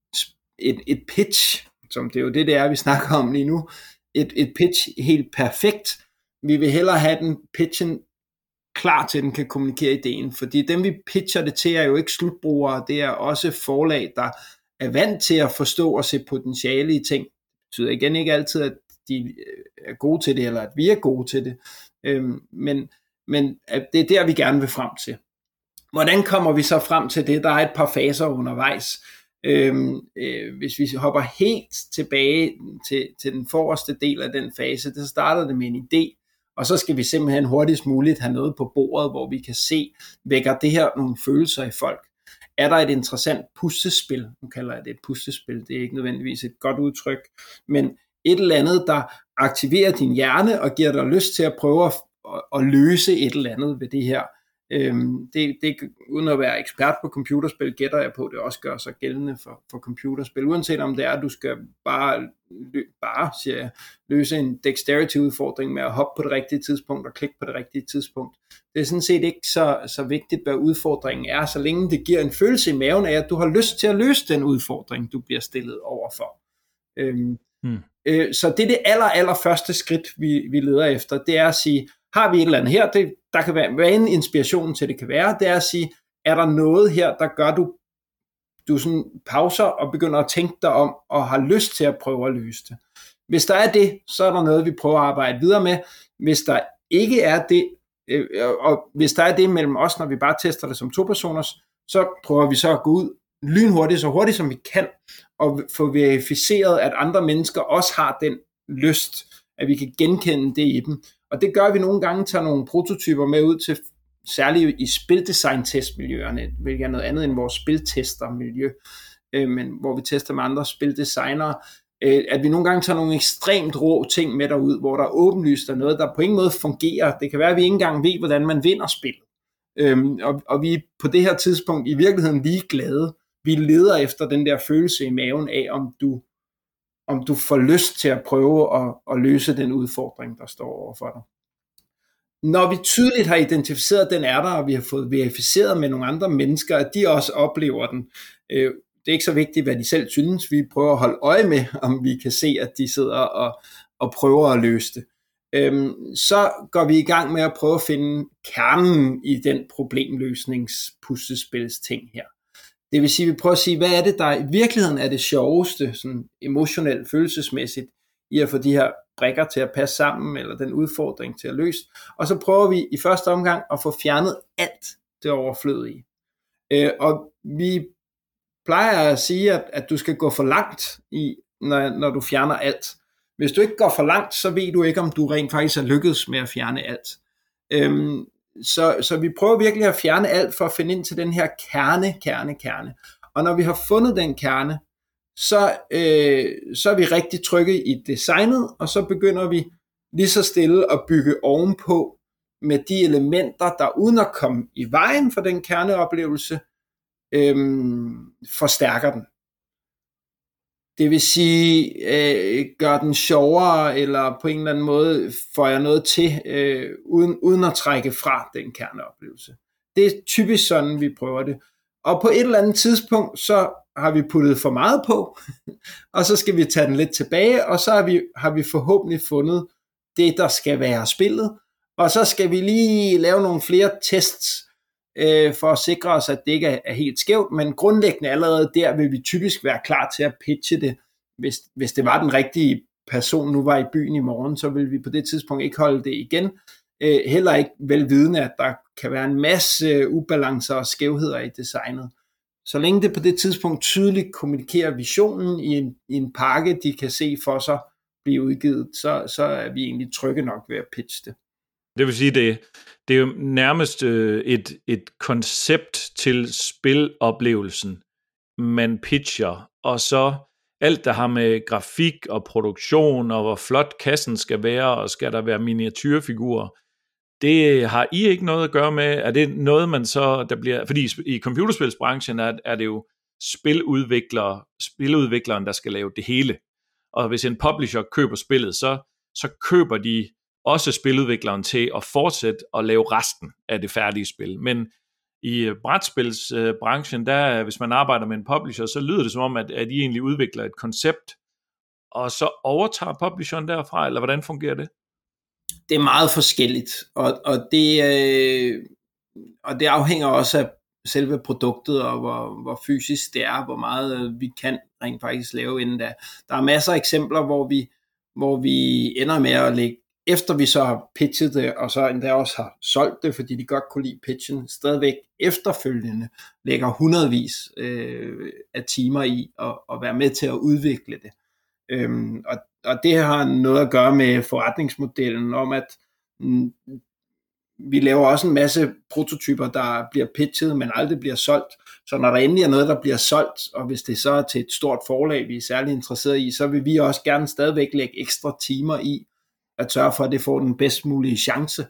et, et pitch, som det er jo det, det er, vi snakker om lige nu, et, et pitch helt perfekt. Vi vil hellere have den pitchen klar til, at den kan kommunikere ideen. Fordi dem, vi pitcher det til, er jo ikke slutbrugere, det er også forlag, der er vant til at forstå og se potentiale i ting. Det betyder igen ikke altid, at de øh, er gode til det, eller at vi er gode til det. Øhm, men, men øh, det er der, vi gerne vil frem til. Hvordan kommer vi så frem til det? Der er et par faser undervejs. Øhm, øh, hvis vi hopper helt tilbage til, til den forreste del af den fase, så starter det med en idé. Og så skal vi simpelthen hurtigst muligt have noget på bordet, hvor vi kan se, vækker det her nogle følelser i folk. Er der et interessant puslespil? Nu kalder jeg det et puslespil, det er ikke nødvendigvis et godt udtryk, men et eller andet, der aktiverer din hjerne og giver dig lyst til at prøve at, at løse et eller andet ved det her Øhm, det, det, uden at være ekspert på computerspil, gætter jeg på, at det også gør sig gældende for, for computerspil. Uanset om det er, at du skal bare, bare siger jeg, løse en dexterity-udfordring med at hoppe på det rigtige tidspunkt og klikke på det rigtige tidspunkt. Det er sådan set ikke så, så vigtigt, hvad udfordringen er, så længe det giver en følelse i maven af, at du har lyst til at løse den udfordring, du bliver stillet overfor. Øhm, hmm. øh, så det er det aller, aller første skridt, vi, vi leder efter, det er at sige, har vi et eller andet her, det, der kan være, hvad en inspiration til det kan være, det er at sige, er der noget her, der gør du, du sådan pauser og begynder at tænke dig om, og har lyst til at prøve at løse det. Hvis der er det, så er der noget, vi prøver at arbejde videre med. Hvis der ikke er det, øh, og hvis der er det mellem os, når vi bare tester det som to personers, så prøver vi så at gå ud lynhurtigt, så hurtigt som vi kan, og få verificeret, at andre mennesker også har den lyst, at vi kan genkende det i dem. Og det gør, at vi nogle gange tager nogle prototyper med ud til, særligt i spildesign-testmiljøerne, hvilket er noget andet end vores spiltestermiljø, øh, men hvor vi tester med andre spildesignere, øh, at vi nogle gange tager nogle ekstremt rå ting med derud, hvor der er åbenlyst er noget, der på ingen måde fungerer. Det kan være, at vi ikke engang ved, hvordan man vinder spil. Øhm, og, og vi er på det her tidspunkt i virkeligheden lige glade. Vi leder efter den der følelse i maven af, om du om du får lyst til at prøve at, at løse den udfordring, der står overfor dig. Når vi tydeligt har identificeret, at den er der, og vi har fået verificeret med nogle andre mennesker, at de også oplever den, øh, det er ikke så vigtigt, hvad de selv synes. Vi prøver at holde øje med, om vi kan se, at de sidder og, og prøver at løse det. Øhm, så går vi i gang med at prøve at finde kernen i den problemløsningspuslespils ting her. Det vil sige, at vi prøver at sige, hvad er det, der i virkeligheden er det sjoveste, sådan emotionelt, følelsesmæssigt, i at få de her brikker til at passe sammen, eller den udfordring til at løse. Og så prøver vi i første omgang at få fjernet alt det overflødige. Øh, og vi plejer at sige, at, at du skal gå for langt, i, når, når du fjerner alt. Hvis du ikke går for langt, så ved du ikke, om du rent faktisk er lykkedes med at fjerne alt. Øhm, så, så vi prøver virkelig at fjerne alt for at finde ind til den her kerne, kerne, kerne. Og når vi har fundet den kerne, så, øh, så er vi rigtig trygge i designet, og så begynder vi lige så stille at bygge ovenpå med de elementer, der uden at komme i vejen for den kerneoplevelse, øh, forstærker den. Det vil sige, øh, gør den sjovere, eller på en eller anden måde får jeg noget til, øh, uden, uden at trække fra den kerneoplevelse. Det er typisk sådan, vi prøver det. Og på et eller andet tidspunkt, så har vi puttet for meget på, (laughs) og så skal vi tage den lidt tilbage, og så har vi, har vi forhåbentlig fundet det, der skal være spillet. Og så skal vi lige lave nogle flere tests, øh, for at sikre os, at det ikke er, er helt skævt, men grundlæggende allerede der vil vi typisk være klar til at pitche det, hvis, hvis det var den rigtige person nu var i byen i morgen, så vil vi på det tidspunkt ikke holde det igen. Øh, heller ikke velvidende, at der kan være en masse ubalancer og skævheder i designet. Så længe det på det tidspunkt tydeligt kommunikerer visionen i en, i en pakke, de kan se for sig blive udgivet, så, så er vi egentlig trygge nok ved at pitche det. Det vil sige, det, det er jo nærmest øh, et, et koncept til spiloplevelsen, man pitcher, og så alt, der har med grafik og produktion, og hvor flot kassen skal være, og skal der være miniatyrfigurer, det har I ikke noget at gøre med. Er det noget, man så, der bliver, fordi i computerspilsbranchen er, er det jo spiludvikler, spiludvikleren, der skal lave det hele. Og hvis en publisher køber spillet, så, så køber de også spiludvikleren til at fortsætte at lave resten af det færdige spil. Men i øh, brætspilsbranchen, øh, der hvis man arbejder med en publisher, så lyder det som om, at, at I egentlig udvikler et koncept, og så overtager publisheren derfra, eller hvordan fungerer det? Det er meget forskelligt, og, og, det, øh, og det afhænger også af selve produktet, og hvor, hvor fysisk det er, hvor meget øh, vi kan rent faktisk lave inden da. Der er masser af eksempler, hvor vi, hvor vi ender med at lægge efter vi så har pitchet det, og så endda også har solgt det, fordi de godt kunne lide pitchen, stadigvæk efterfølgende lægger hundredvis øh, af timer i at, at være med til at udvikle det. Øhm, og, og det har noget at gøre med forretningsmodellen om, at mm, vi laver også en masse prototyper, der bliver pitchet, men aldrig bliver solgt. Så når der endelig er noget, der bliver solgt, og hvis det så er til et stort forlag, vi er særlig interesseret i, så vil vi også gerne stadigvæk lægge ekstra timer i at sørge for, at det får den bedst mulige chance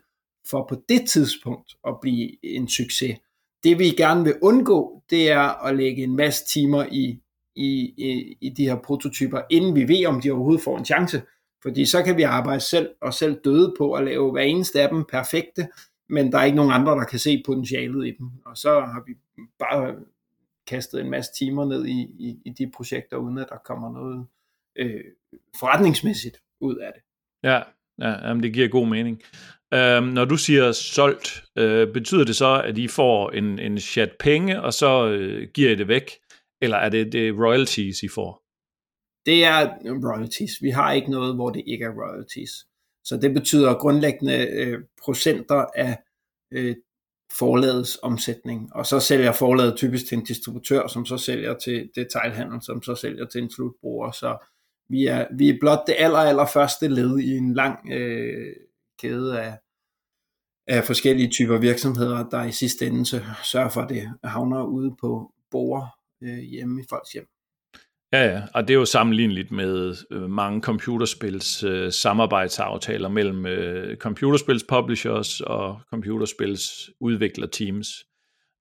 for på det tidspunkt at blive en succes. Det vi gerne vil undgå, det er at lægge en masse timer i, i, i, i de her prototyper, inden vi ved, om de overhovedet får en chance. Fordi så kan vi arbejde selv og selv døde på at lave hver eneste af dem perfekte, men der er ikke nogen andre, der kan se potentialet i dem. Og så har vi bare kastet en masse timer ned i, i, i de projekter, uden at der kommer noget øh, forretningsmæssigt ud af det. Ja, ja jamen det giver god mening. Øhm, når du siger solgt, øh, betyder det så, at I får en, en chat penge, og så øh, giver I det væk? Eller er det, det royalties, I får? Det er royalties. Vi har ikke noget, hvor det ikke er royalties. Så det betyder grundlæggende øh, procenter af øh, forlagets omsætning. Og så sælger forlaget typisk til en distributør, som så sælger til detailhandel, som så sælger til en slutbruger. Så vi er, vi er blot det aller, aller første led i en lang øh, kæde af, af forskellige typer virksomheder, der i sidste ende så sørger for, at det havner ude på borger øh, hjemme i folks hjem. Ja, ja, og det er jo sammenligneligt med øh, mange computerspils øh, samarbejdsaftaler mellem øh, computerspils publishers og computerspils udvikler teams.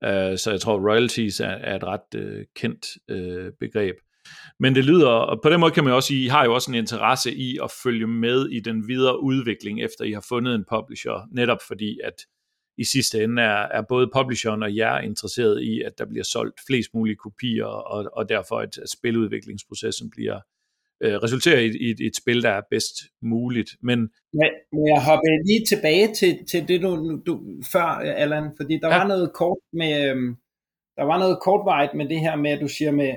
Uh, øh, så jeg tror, royalties er, er et ret øh, kendt øh, begreb. Men det lyder, og på den måde kan man også sige, I har jo også en interesse i at følge med i den videre udvikling, efter I har fundet en publisher, netop fordi, at i sidste ende er, er både publisheren og jer interesseret i, at der bliver solgt flest mulige kopier, og, og derfor at, at spiludviklingsprocessen bliver øh, resulterer i, i et, et spil, der er bedst muligt. Men, men, men jeg hopper lige tilbage til, til det, du, du før, Allan, fordi der ja. var noget kort med, øhm, der var noget kortvarigt med det her med, at du siger med,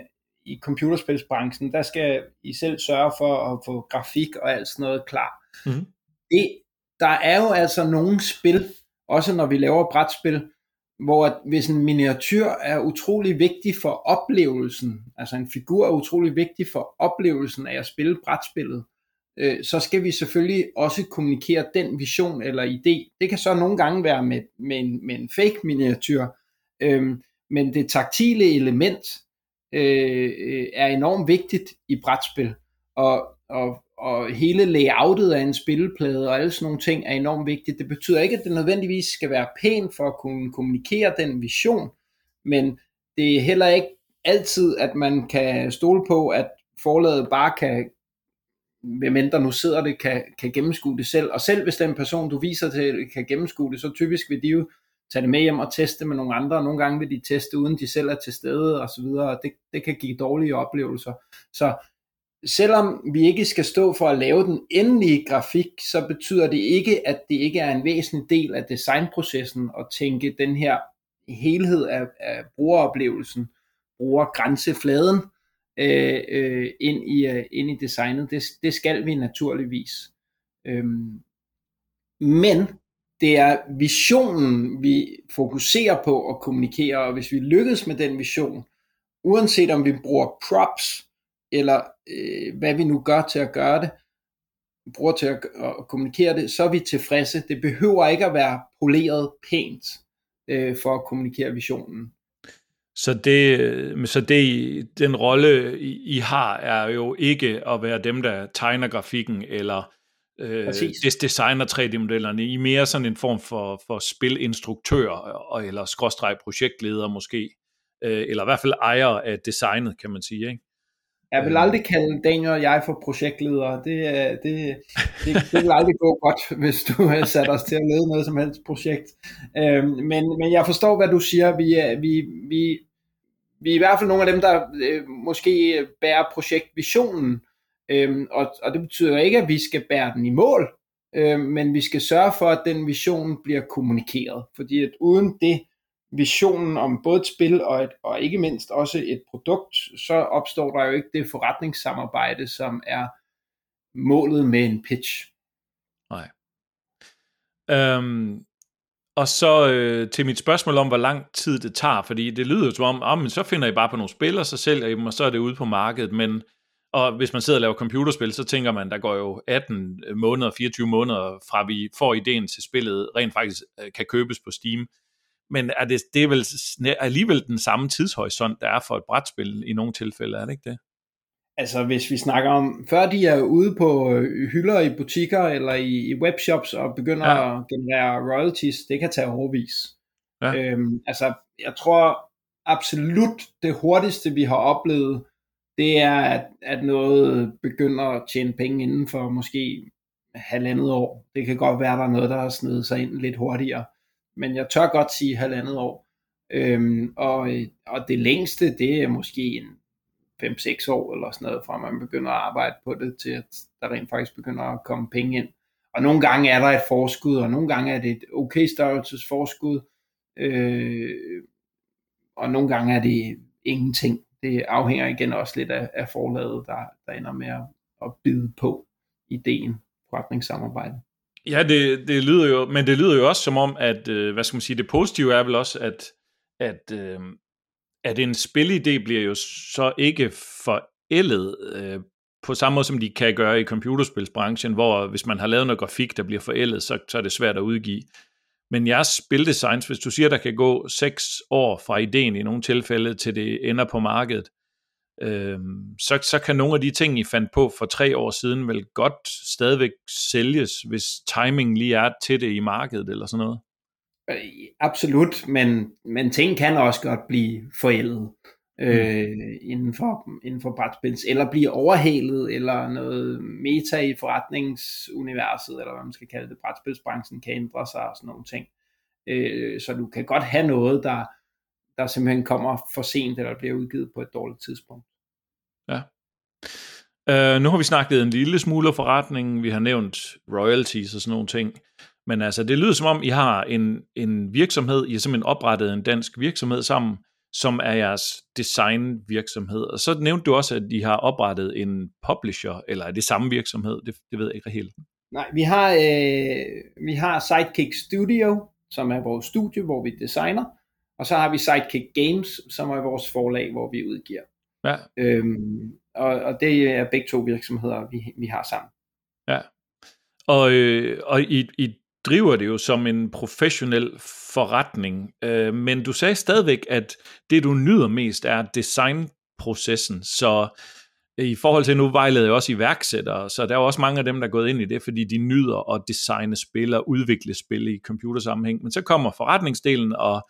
i computerspilsbranchen, der skal I selv sørge for at få grafik og alt sådan noget klar. Mm-hmm. Det, der er jo altså nogle spil, også når vi laver brætspil, hvor hvis en miniatyr er utrolig vigtig for oplevelsen, altså en figur er utrolig vigtig for oplevelsen af at spille brætspillet, øh, så skal vi selvfølgelig også kommunikere den vision eller idé. Det kan så nogle gange være med, med, en, med en fake miniatyr, øh, men det taktile element Øh, øh, er enormt vigtigt i brætspil, og, og, og hele layoutet af en spilleplade og alle sådan nogle ting er enormt vigtigt. Det betyder ikke, at det nødvendigvis skal være pænt for at kunne kommunikere den vision, men det er heller ikke altid, at man kan stole på, at forlaget bare kan, medmindre nu sidder det, kan, kan gennemskue det selv. Og selv hvis den person, du viser til, kan gennemskue det, så typisk vil de jo tage det med hjem og teste med nogle andre. Nogle gange vil de teste, uden de selv er til stede og så videre, og det, det kan give dårlige oplevelser. Så selvom vi ikke skal stå for at lave den endelige grafik, så betyder det ikke, at det ikke er en væsentlig del af designprocessen at tænke den her helhed af, af brugeroplevelsen, brugergrænsefladen øh, øh, ind, i, øh, ind i designet. Det, det skal vi naturligvis. Øhm, men det er visionen, vi fokuserer på at kommunikere, og hvis vi lykkes med den vision, uanset om vi bruger props, eller øh, hvad vi nu gør til at gøre det, bruger til at, at kommunikere det, så er vi tilfredse. Det behøver ikke at være poleret pænt øh, for at kommunikere visionen. Så det, øh, så det, den rolle, I har, er jo ikke at være dem, der tegner grafikken, eller øh, designer 3D-modellerne. I er mere sådan en form for, for spilinstruktør, og, eller skråstreg projektleder måske, øh, eller i hvert fald ejer af designet, kan man sige, ikke? Jeg vil aldrig kalde Daniel og jeg for projektledere. Det, det, det, det vil aldrig gå godt, hvis du har sat os til at lede noget som helst projekt. Øhm, men, men jeg forstår, hvad du siger. Vi er, vi, vi, vi er i hvert fald nogle af dem, der øh, måske bærer projektvisionen. Øhm, og, og det betyder ikke, at vi skal bære den i mål, øhm, men vi skal sørge for, at den vision bliver kommunikeret. Fordi at uden det, visionen om både et spil og, et, og ikke mindst også et produkt, så opstår der jo ikke det forretningssamarbejde, som er målet med en pitch. Nej. Øhm, og så øh, til mit spørgsmål om, hvor lang tid det tager, fordi det lyder jo som om, oh, men så finder I bare på nogle spil, og så sælger I dem, og så er det ude på markedet, men og hvis man sidder og laver computerspil, så tænker man, der går jo 18 måneder, 24 måneder fra vi får ideen til spillet, rent faktisk øh, kan købes på Steam men er det, det er vel alligevel den samme tidshorisont, der er for et brætspil i nogle tilfælde, er det ikke det? Altså hvis vi snakker om, før de er ude på øh, hylder i butikker eller i, i webshops og begynder ja. at generere royalties, det kan tage overvis. Ja. Øhm, altså jeg tror absolut det hurtigste vi har oplevet, det er at, at noget begynder at tjene penge inden for måske halvandet år. Det kan godt være, at der er noget, der har snedet sig ind lidt hurtigere. Men jeg tør godt sige halvandet år. Øhm, og, og det længste, det er måske en 5-6 år eller sådan noget, fra man begynder at arbejde på det, til at der rent faktisk begynder at komme penge ind. Og nogle gange er der et forskud, og nogle gange er det et okay størrelses forskud, øh, og nogle gange er det ingenting. Det afhænger igen også lidt af, af forlaget, der, der ender med at, at bide på ideen forretningssamarbejde. Ja, det, det lyder jo, men det lyder jo også som om, at, øh, hvad skal man sige, det positive er vel også, at, at, øh, at en spilidé bliver jo så ikke forældet øh, på samme måde, som de kan gøre i computerspilsbranchen, hvor hvis man har lavet noget grafik, der bliver forældet, så, så er det svært at udgive. Men jeres spildesign, hvis du siger, der kan gå seks år fra ideen i nogle tilfælde, til det ender på markedet, øh, så, så kan nogle af de ting, I fandt på for tre år siden, vel godt stadigvæk sælges, hvis timing lige er til det i markedet eller sådan noget? Øh, absolut, men, men ting kan også godt blive forældet øh, mm. inden, for, inden for brætspils, eller blive overhalet, eller noget meta i forretningsuniverset, eller hvad man skal kalde det, brætspilsbranchen kan ændre sig og sådan nogle ting. Øh, så du kan godt have noget, der, der simpelthen kommer for sent, eller bliver udgivet på et dårligt tidspunkt. Ja. Uh, nu har vi snakket en lille smule forretning, vi har nævnt royalties og sådan nogle ting, men altså det lyder som om, I har en, en virksomhed, I har simpelthen oprettet en dansk virksomhed sammen, som er jeres designvirksomhed. Og så nævnte du også, at I har oprettet en publisher, eller er det samme virksomhed? Det, det ved jeg ikke helt. Nej, vi har, øh, vi har Sidekick Studio, som er vores studie, hvor vi designer. Og så har vi Sidekick Games, som er vores forlag, hvor vi udgiver. Ja. Øhm, og, og det er begge to virksomheder, vi, vi har sammen. Ja. Og, øh, og I, I driver det jo som en professionel forretning, øh, men du sagde stadigvæk, at det du nyder mest er designprocessen, så øh, i forhold til, nu vejleder jeg også iværksættere, så der er også mange af dem, der er gået ind i det, fordi de nyder at designe spil og udvikle spil i computersammenhæng. Men så kommer forretningsdelen og,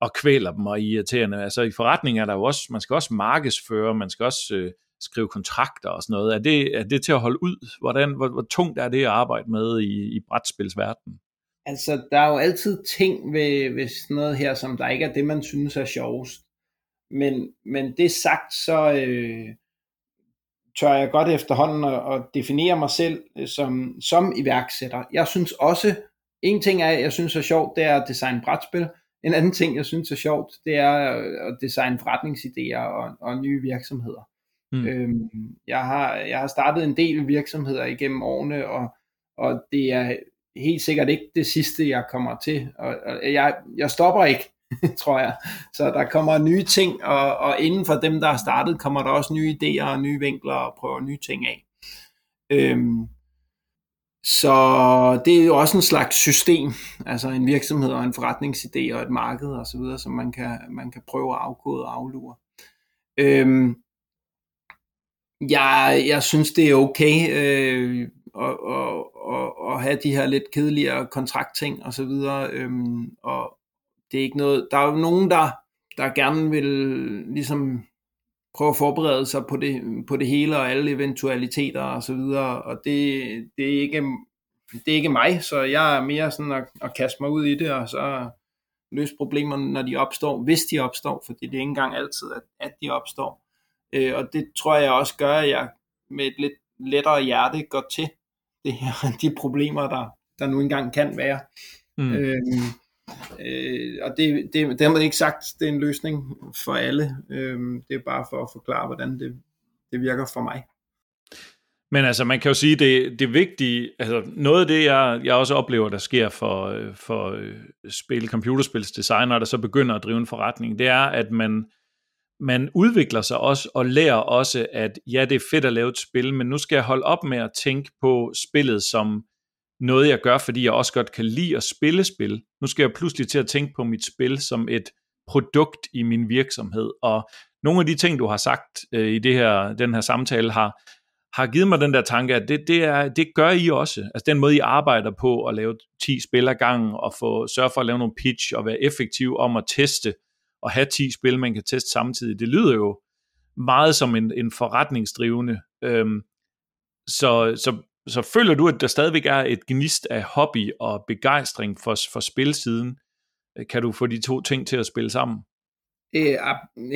og kvæler dem og irriterende. Altså i forretning er der jo også, man skal også markedsføre, man skal også øh, skrive kontrakter og sådan noget. Er det, er det til at holde ud? Hvordan, hvor, hvor tungt er det at arbejde med i, i brætspilsverdenen? Altså, der er jo altid ting ved, ved sådan noget her, som der ikke er det, man synes er sjovest. Men, men det sagt, så øh, tør jeg godt efterhånden at, at definere mig selv som, som iværksætter. Jeg synes også, en ting er, jeg synes er sjovt, det er at designe brætspil. En anden ting, jeg synes er sjovt, det er at designe forretningsidéer og, og nye virksomheder. Mm. Øhm, jeg, har, jeg har startet en del virksomheder igennem årene, og, og det er helt sikkert ikke det sidste, jeg kommer til. Og, og jeg, jeg stopper ikke, (laughs) tror jeg. Så der kommer nye ting, og, og inden for dem, der har startet, kommer der også nye idéer og nye vinkler og prøver nye ting af. Øhm, så det er jo også en slags system, altså en virksomhed og en forretningsidé og et marked og så videre, som man kan, man kan prøve at afkode og aflure. Øhm, jeg, jeg synes, det er okay øh, at, at, at, at have de her lidt kedeligere kontraktting og så videre. Øh, og det er ikke noget, der er jo nogen, der, der gerne vil ligesom prøve at forberede sig på det, på det hele og alle eventualiteter og så videre, og det, det, er ikke, det er ikke mig, så jeg er mere sådan at, at kaste mig ud i det, og så løse problemerne, når de opstår, hvis de opstår, fordi det er ikke engang altid, at, at de opstår. Øh, og det tror jeg også gør, at jeg med et lidt lettere hjerte går til det her, (laughs) de problemer, der, der nu engang kan være. Mm. Øh, øh, og det, det, det har man ikke sagt, det er en løsning for alle. Øh, det er bare for at forklare, hvordan det, det virker for mig. Men altså, man kan jo sige, det, det vigtige, altså noget af det, jeg, jeg også oplever, der sker for, for øh, spil, computerspilsdesignere, der så begynder at drive en forretning, det er, at man, man udvikler sig også og lærer også, at ja, det er fedt at lave et spil, men nu skal jeg holde op med at tænke på spillet som noget, jeg gør, fordi jeg også godt kan lide at spille spil. Nu skal jeg pludselig til at tænke på mit spil som et produkt i min virksomhed, og nogle af de ting, du har sagt øh, i det her, den her samtale, har, har givet mig den der tanke, at det, det, er, det gør I også. Altså den måde, I arbejder på at lave 10 spil ad gangen, og få, sørge for at lave nogle pitch, og være effektiv om at teste, og have 10 spil, man kan teste samtidig. Det lyder jo meget som en, en forretningsdrivende. Øhm, så, så, så føler du, at der stadigvæk er et gnist af hobby og begejstring for, for spilsiden? Kan du få de to ting til at spille sammen? Øh,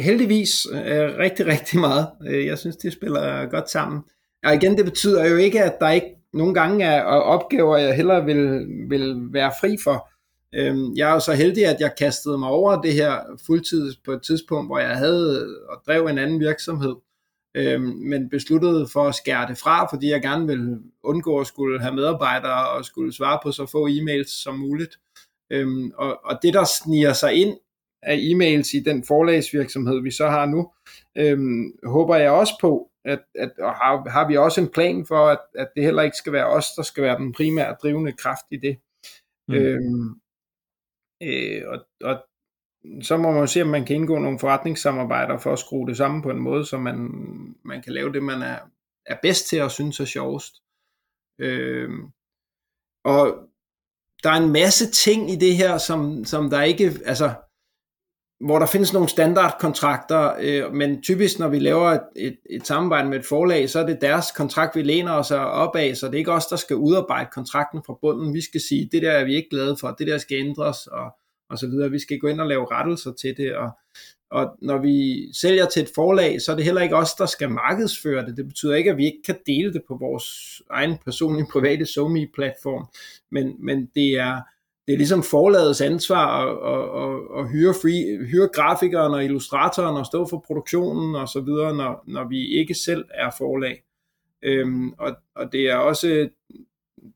heldigvis øh, rigtig, rigtig meget. Øh, jeg synes, det spiller godt sammen. Og igen, det betyder jo ikke, at der ikke nogle gange er opgaver, jeg hellere vil, vil være fri for. Øh, jeg er jo så heldig, at jeg kastede mig over det her fuldtid på et tidspunkt, hvor jeg havde og drev en anden virksomhed, øh, men besluttede for at skære det fra, fordi jeg gerne ville undgå at skulle have medarbejdere og skulle svare på så få e-mails som muligt. Øhm, og, og det der sniger sig ind af e-mails i den forlagsvirksomhed, vi så har nu, øhm, håber jeg også på, at, at og har, har vi også en plan for, at, at det heller ikke skal være os, der skal være den primære drivende kraft i det. Mm. Øhm, øh, og, og så må man jo se, om man kan indgå nogle forretningssamarbejder for at skrue det sammen på en måde, så man, man kan lave det, man er, er bedst til og synes er sjovest. Øh, og der er en masse ting i det her, som, som der ikke, altså, hvor der findes nogle standardkontrakter, øh, men typisk når vi laver et, et, et samarbejde med et forlag, så er det deres kontrakt, vi læner os op af, så det er ikke os, der skal udarbejde kontrakten fra bunden. Vi skal sige, det der er vi ikke glade for, det der skal ændres, og, og så videre. Vi skal gå ind og lave rettelser til det, og, og når vi sælger til et forlag, så er det heller ikke os, der skal markedsføre det. Det betyder ikke, at vi ikke kan dele det på vores egen personlige private SoMe-platform, men, men det er det er ligesom forlagets ansvar at, at, at, at hyre, free, hyre grafikeren og illustratoren og stå for produktionen og så videre, når, når vi ikke selv er forlag. Øhm, og, og det er også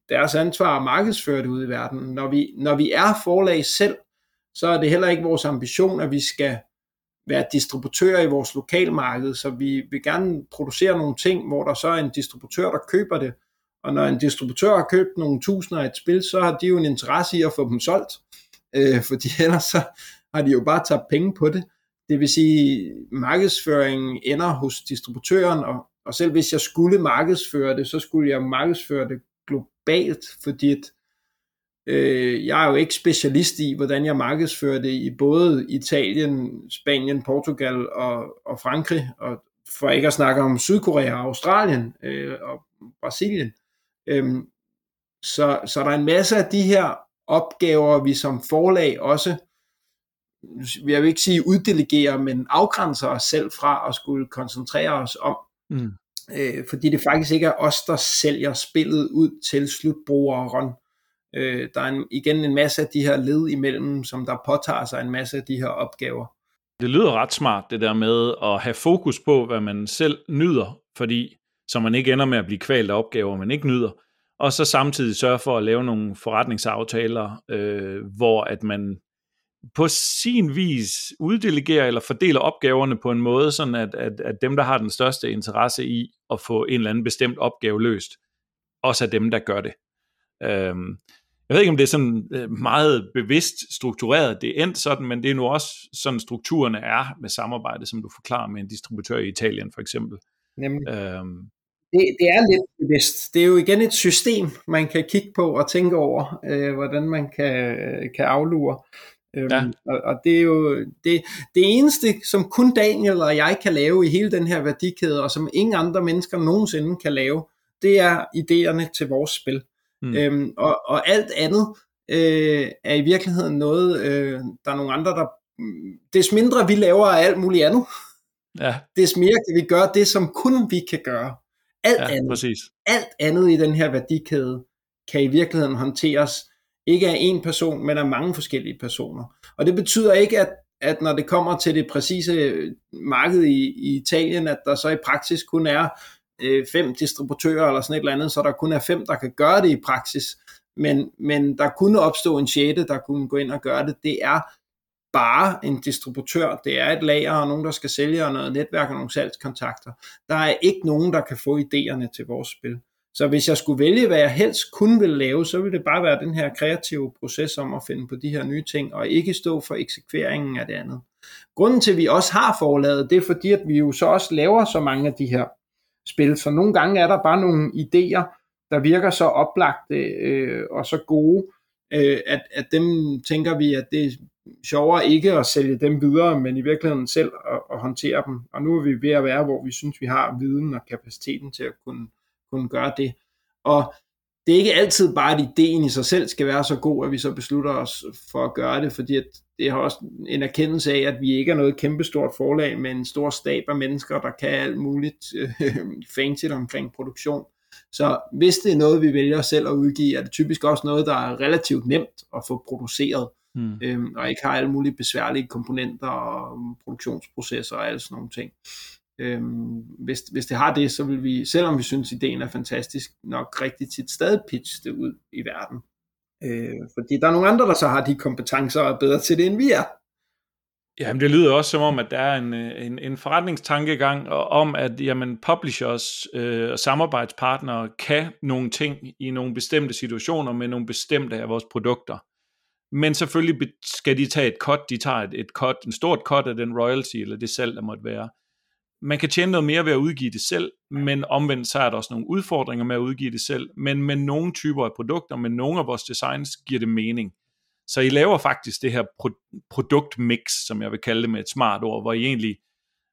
deres ansvar at markedsføre det ud i verden. Når vi, når vi er forlag selv, så er det heller ikke vores ambition, at vi skal være distributører i vores lokalmarked, så vi vil gerne producere nogle ting, hvor der så er en distributør, der køber det, og når en distributør har købt nogle tusinder af et spil, så har de jo en interesse i at få dem solgt, øh, fordi (laughs) ellers så har de jo bare tabt penge på det. Det vil sige, markedsføringen ender hos distributøren, og, og selv hvis jeg skulle markedsføre det, så skulle jeg markedsføre det globalt, fordi at, øh, jeg er jo ikke specialist i, hvordan jeg markedsfører det i både Italien, Spanien, Portugal og, og Frankrig, og for ikke at snakke om Sydkorea og Australien øh, og Brasilien. Øhm, så, så der er en masse af de her opgaver, vi som forlag også, jeg vil ikke sige uddelegerer, men afgrænser os selv fra at skulle koncentrere os om. Mm. Øh, fordi det faktisk ikke er os, der sælger spillet ud til slutbrugeren. Øh, der er en, igen en masse af de her led imellem, som der påtager sig en masse af de her opgaver. Det lyder ret smart, det der med at have fokus på, hvad man selv nyder, fordi så man ikke ender med at blive kvalt af opgaver, man ikke nyder, og så samtidig sørge for at lave nogle forretningsaftaler, øh, hvor at man på sin vis uddelegerer eller fordeler opgaverne på en måde, sådan at, at, at dem, der har den største interesse i at få en eller anden bestemt opgave løst, også er dem, der gør det. Øhm, jeg ved ikke, om det er sådan øh, meget bevidst struktureret, det er endt sådan, men det er nu også sådan strukturerne er med samarbejde, som du forklarer med en distributør i Italien for eksempel. Nemlig. Øhm, det, det er lidt bevidst. Det er jo igen et system, man kan kigge på og tænke over, øh, hvordan man kan, kan aflure. Øhm, ja. og, og det er jo det, det eneste, som kun Daniel og jeg kan lave i hele den her værdikæde, og som ingen andre mennesker nogensinde kan lave, det er idéerne til vores spil. Mm. Øhm, og, og alt andet øh, er i virkeligheden noget, øh, der er nogle andre, der... Des mindre vi laver af alt muligt andet, ja. des mere kan vi gøre det, som kun vi kan gøre. Alt, ja, andet, præcis. alt andet i den her værdikæde kan i virkeligheden håndteres ikke af en person, men af mange forskellige personer. Og det betyder ikke, at, at når det kommer til det præcise marked i, i Italien, at der så i praksis kun er øh, fem distributører eller sådan et eller andet, så der kun er fem, der kan gøre det i praksis. Men, men der kunne opstå en sjette, der kunne gå ind og gøre det. Det er bare en distributør, det er et lager og nogen, der skal sælge og noget netværk og nogle salgskontakter. Der er ikke nogen, der kan få idéerne til vores spil. Så hvis jeg skulle vælge, hvad jeg helst kun vil lave, så ville det bare være den her kreative proces om at finde på de her nye ting, og ikke stå for eksekveringen af det andet. Grunden til, at vi også har forlaget, det er fordi, at vi jo så også laver så mange af de her spil, så nogle gange er der bare nogle idéer, der virker så oplagte øh, og så gode, øh, at, at dem tænker vi, at det er sjovere ikke at sælge dem videre, men i virkeligheden selv at, at håndtere dem. Og nu er vi ved at være, hvor vi synes, vi har viden og kapaciteten til at kunne, kunne gøre det. Og det er ikke altid bare, at ideen i sig selv skal være så god, at vi så beslutter os for at gøre det, fordi at det har også en erkendelse af, at vi ikke er noget kæmpestort forlag med en stor stab af mennesker, der kan alt muligt øh, (laughs) fancy omkring produktion. Så hvis det er noget, vi vælger selv at udgive, er det typisk også noget, der er relativt nemt at få produceret, mm. øhm, og ikke har alle mulige besværlige komponenter og produktionsprocesser og alle sådan nogle ting. Øhm, hvis, hvis det har det, så vil vi, selvom vi synes, ideen er fantastisk, nok rigtig tit stadig pitch det ud i verden. Øh, fordi der er nogle andre, der så har de kompetencer og er bedre til det, end vi er. Jamen, det lyder også som om, at der er en, en, en forretningstankegang om, at jamen, publishers øh, og samarbejdspartnere kan nogle ting i nogle bestemte situationer med nogle bestemte af vores produkter. Men selvfølgelig skal de tage et cut, de tager et, et cut, en stort cut af den royalty, eller det salg, der måtte være. Man kan tjene noget mere ved at udgive det selv, men omvendt så er der også nogle udfordringer med at udgive det selv. Men med nogle typer af produkter, med nogle af vores designs, giver det mening. Så I laver faktisk det her pro- produktmix, som jeg vil kalde det med et smart ord, hvor I egentlig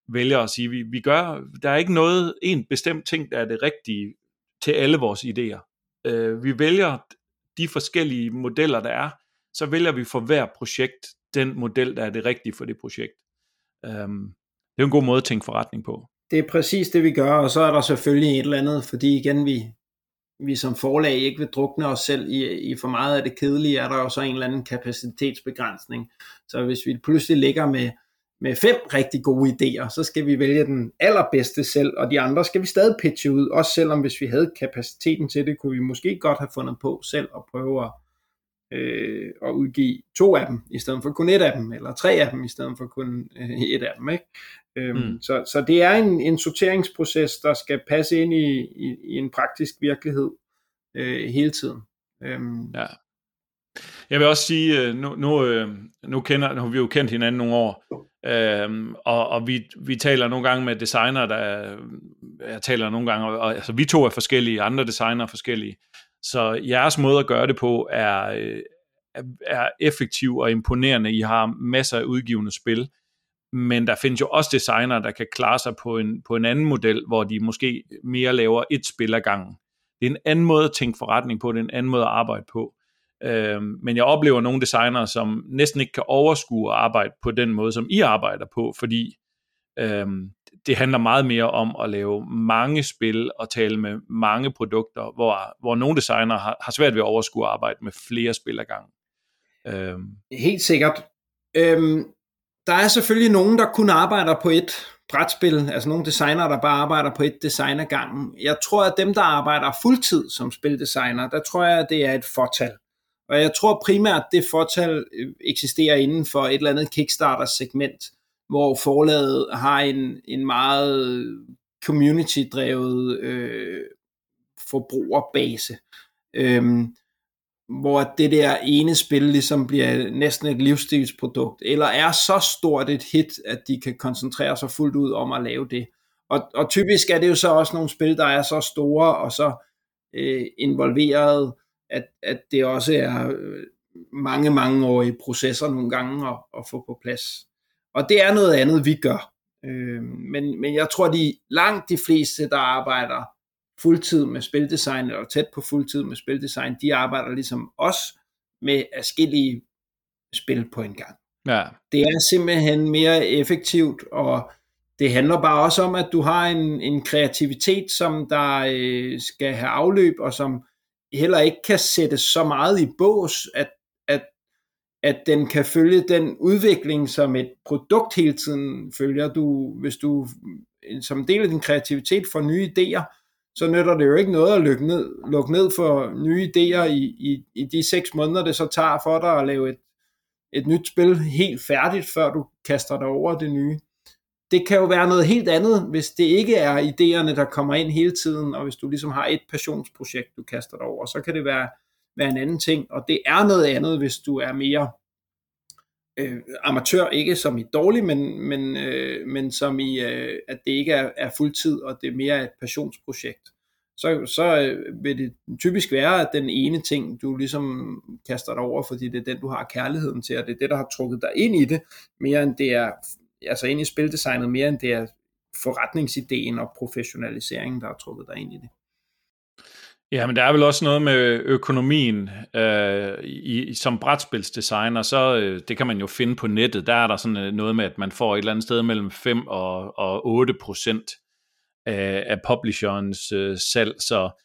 vælger at sige, vi, vi gør, der er ikke noget, en bestemt ting, der er det rigtige til alle vores idéer. Øh, vi vælger de forskellige modeller, der er, så vælger vi for hver projekt den model, der er det rigtige for det projekt. Um, det er en god måde at tænke forretning på. Det er præcis det, vi gør, og så er der selvfølgelig et eller andet, fordi igen, vi, vi som forlag ikke vil drukne os selv i, i for meget af det kedelige, er der jo så en eller anden kapacitetsbegrænsning. Så hvis vi pludselig ligger med, med fem rigtig gode idéer, så skal vi vælge den allerbedste selv, og de andre skal vi stadig pitche ud, også selvom hvis vi havde kapaciteten til det, kunne vi måske godt have fundet på selv at prøve at, øh, at udgive to af dem, i stedet for kun et af dem, eller tre af dem, i stedet for kun øh, et af dem. Ikke? Øhm, mm. så, så det er en, en sorteringsproces, der skal passe ind i, i, i en praktisk virkelighed øh, hele tiden. Øhm. Ja. Jeg vil også sige, øh, nu, nu, øh, nu, kender, nu har vi jo kendt hinanden nogle år, øhm, og, og vi, vi taler nogle gange med designer, der jeg taler nogle gange, og, altså vi to er forskellige, andre designer er forskellige, så jeres måde at gøre det på er, øh, er, er effektiv og imponerende. I har masser af udgivende spil, men der findes jo også designer, der kan klare sig på en, på en anden model, hvor de måske mere laver et spil ad gangen. Det er en anden måde at tænke forretning på, det er en anden måde at arbejde på. Øh, men jeg oplever nogle designer, som næsten ikke kan overskue at arbejde på den måde, som I arbejder på, fordi Øhm, det handler meget mere om at lave mange spil og tale med mange produkter, hvor, hvor nogle designer har, har svært ved at overskue at arbejde med flere spil ad gangen. Øhm. Helt sikkert. Øhm, der er selvfølgelig nogen, der kun arbejder på et brætspil, altså nogle designer, der bare arbejder på et design ad gangen. Jeg tror, at dem, der arbejder fuldtid som spildesigner, der tror jeg, at det er et fortal. Og jeg tror primært, at det fortal øh, eksisterer inden for et eller andet Kickstarter-segment, hvor forlaget har en, en meget community-drevet øh, forbrugerbase. Øhm, hvor det der ene spil ligesom bliver næsten et livsstilsprodukt, eller er så stort et hit, at de kan koncentrere sig fuldt ud om at lave det. Og, og typisk er det jo så også nogle spil, der er så store og så øh, involveret, at, at det også er øh, mange, mange år i processer nogle gange at, at få på plads. Og det er noget andet, vi gør. Øh, men, men jeg tror, de langt de fleste, der arbejder fuldtid med spildesign, eller tæt på fuldtid med spildesign, de arbejder ligesom os med forskellige spil på en gang. Ja. Det er simpelthen mere effektivt, og det handler bare også om, at du har en, en kreativitet, som der øh, skal have afløb, og som heller ikke kan sættes så meget i bås, at, at, den kan følge den udvikling, som et produkt hele tiden følger. Du, hvis du som del af din kreativitet får nye idéer, så nytter det jo ikke noget at lukke ned, lukke ned for nye idéer i, i, i de seks måneder, det så tager for dig at lave et, et nyt spil helt færdigt, før du kaster dig over det nye. Det kan jo være noget helt andet, hvis det ikke er idéerne, der kommer ind hele tiden, og hvis du ligesom har et passionsprojekt, du kaster dig over, så kan det være, være en anden ting, og det er noget andet, hvis du er mere øh, amatør, ikke som i dårlig, men, men, øh, men som i, øh, at det ikke er, er fuldtid, og det er mere et passionsprojekt. Så, så øh, vil det typisk være, at den ene ting, du ligesom kaster dig over, fordi det er den, du har kærligheden til, og det er det, der har trukket dig ind i det, mere end det er, altså ind i spildesignet, mere end det er forretningsideen og professionaliseringen, der har trukket dig ind i det. Ja, men der er vel også noget med økonomien. Øh, i, som brætspilsdesigner, så øh, det kan man jo finde på nettet. Der er der sådan øh, noget med, at man får et eller andet sted mellem 5 og, og 8 procent af, af publisherens øh, salg. Så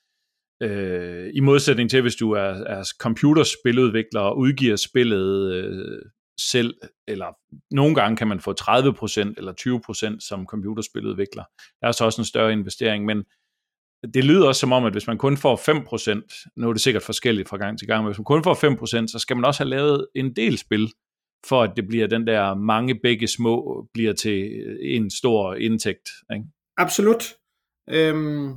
øh, i modsætning til, hvis du er, er computerspiludvikler og udgiver spillet øh, selv, eller nogle gange kan man få 30% eller 20% som computerspiludvikler. Der er så også en større investering, men det lyder også som om, at hvis man kun får 5%, nu er det sikkert forskelligt fra gang til gang, men hvis man kun får 5%, så skal man også have lavet en del spil, for at det bliver den der mange begge små, bliver til øh, en stor indtægt. Ikke? Absolut. Øhm,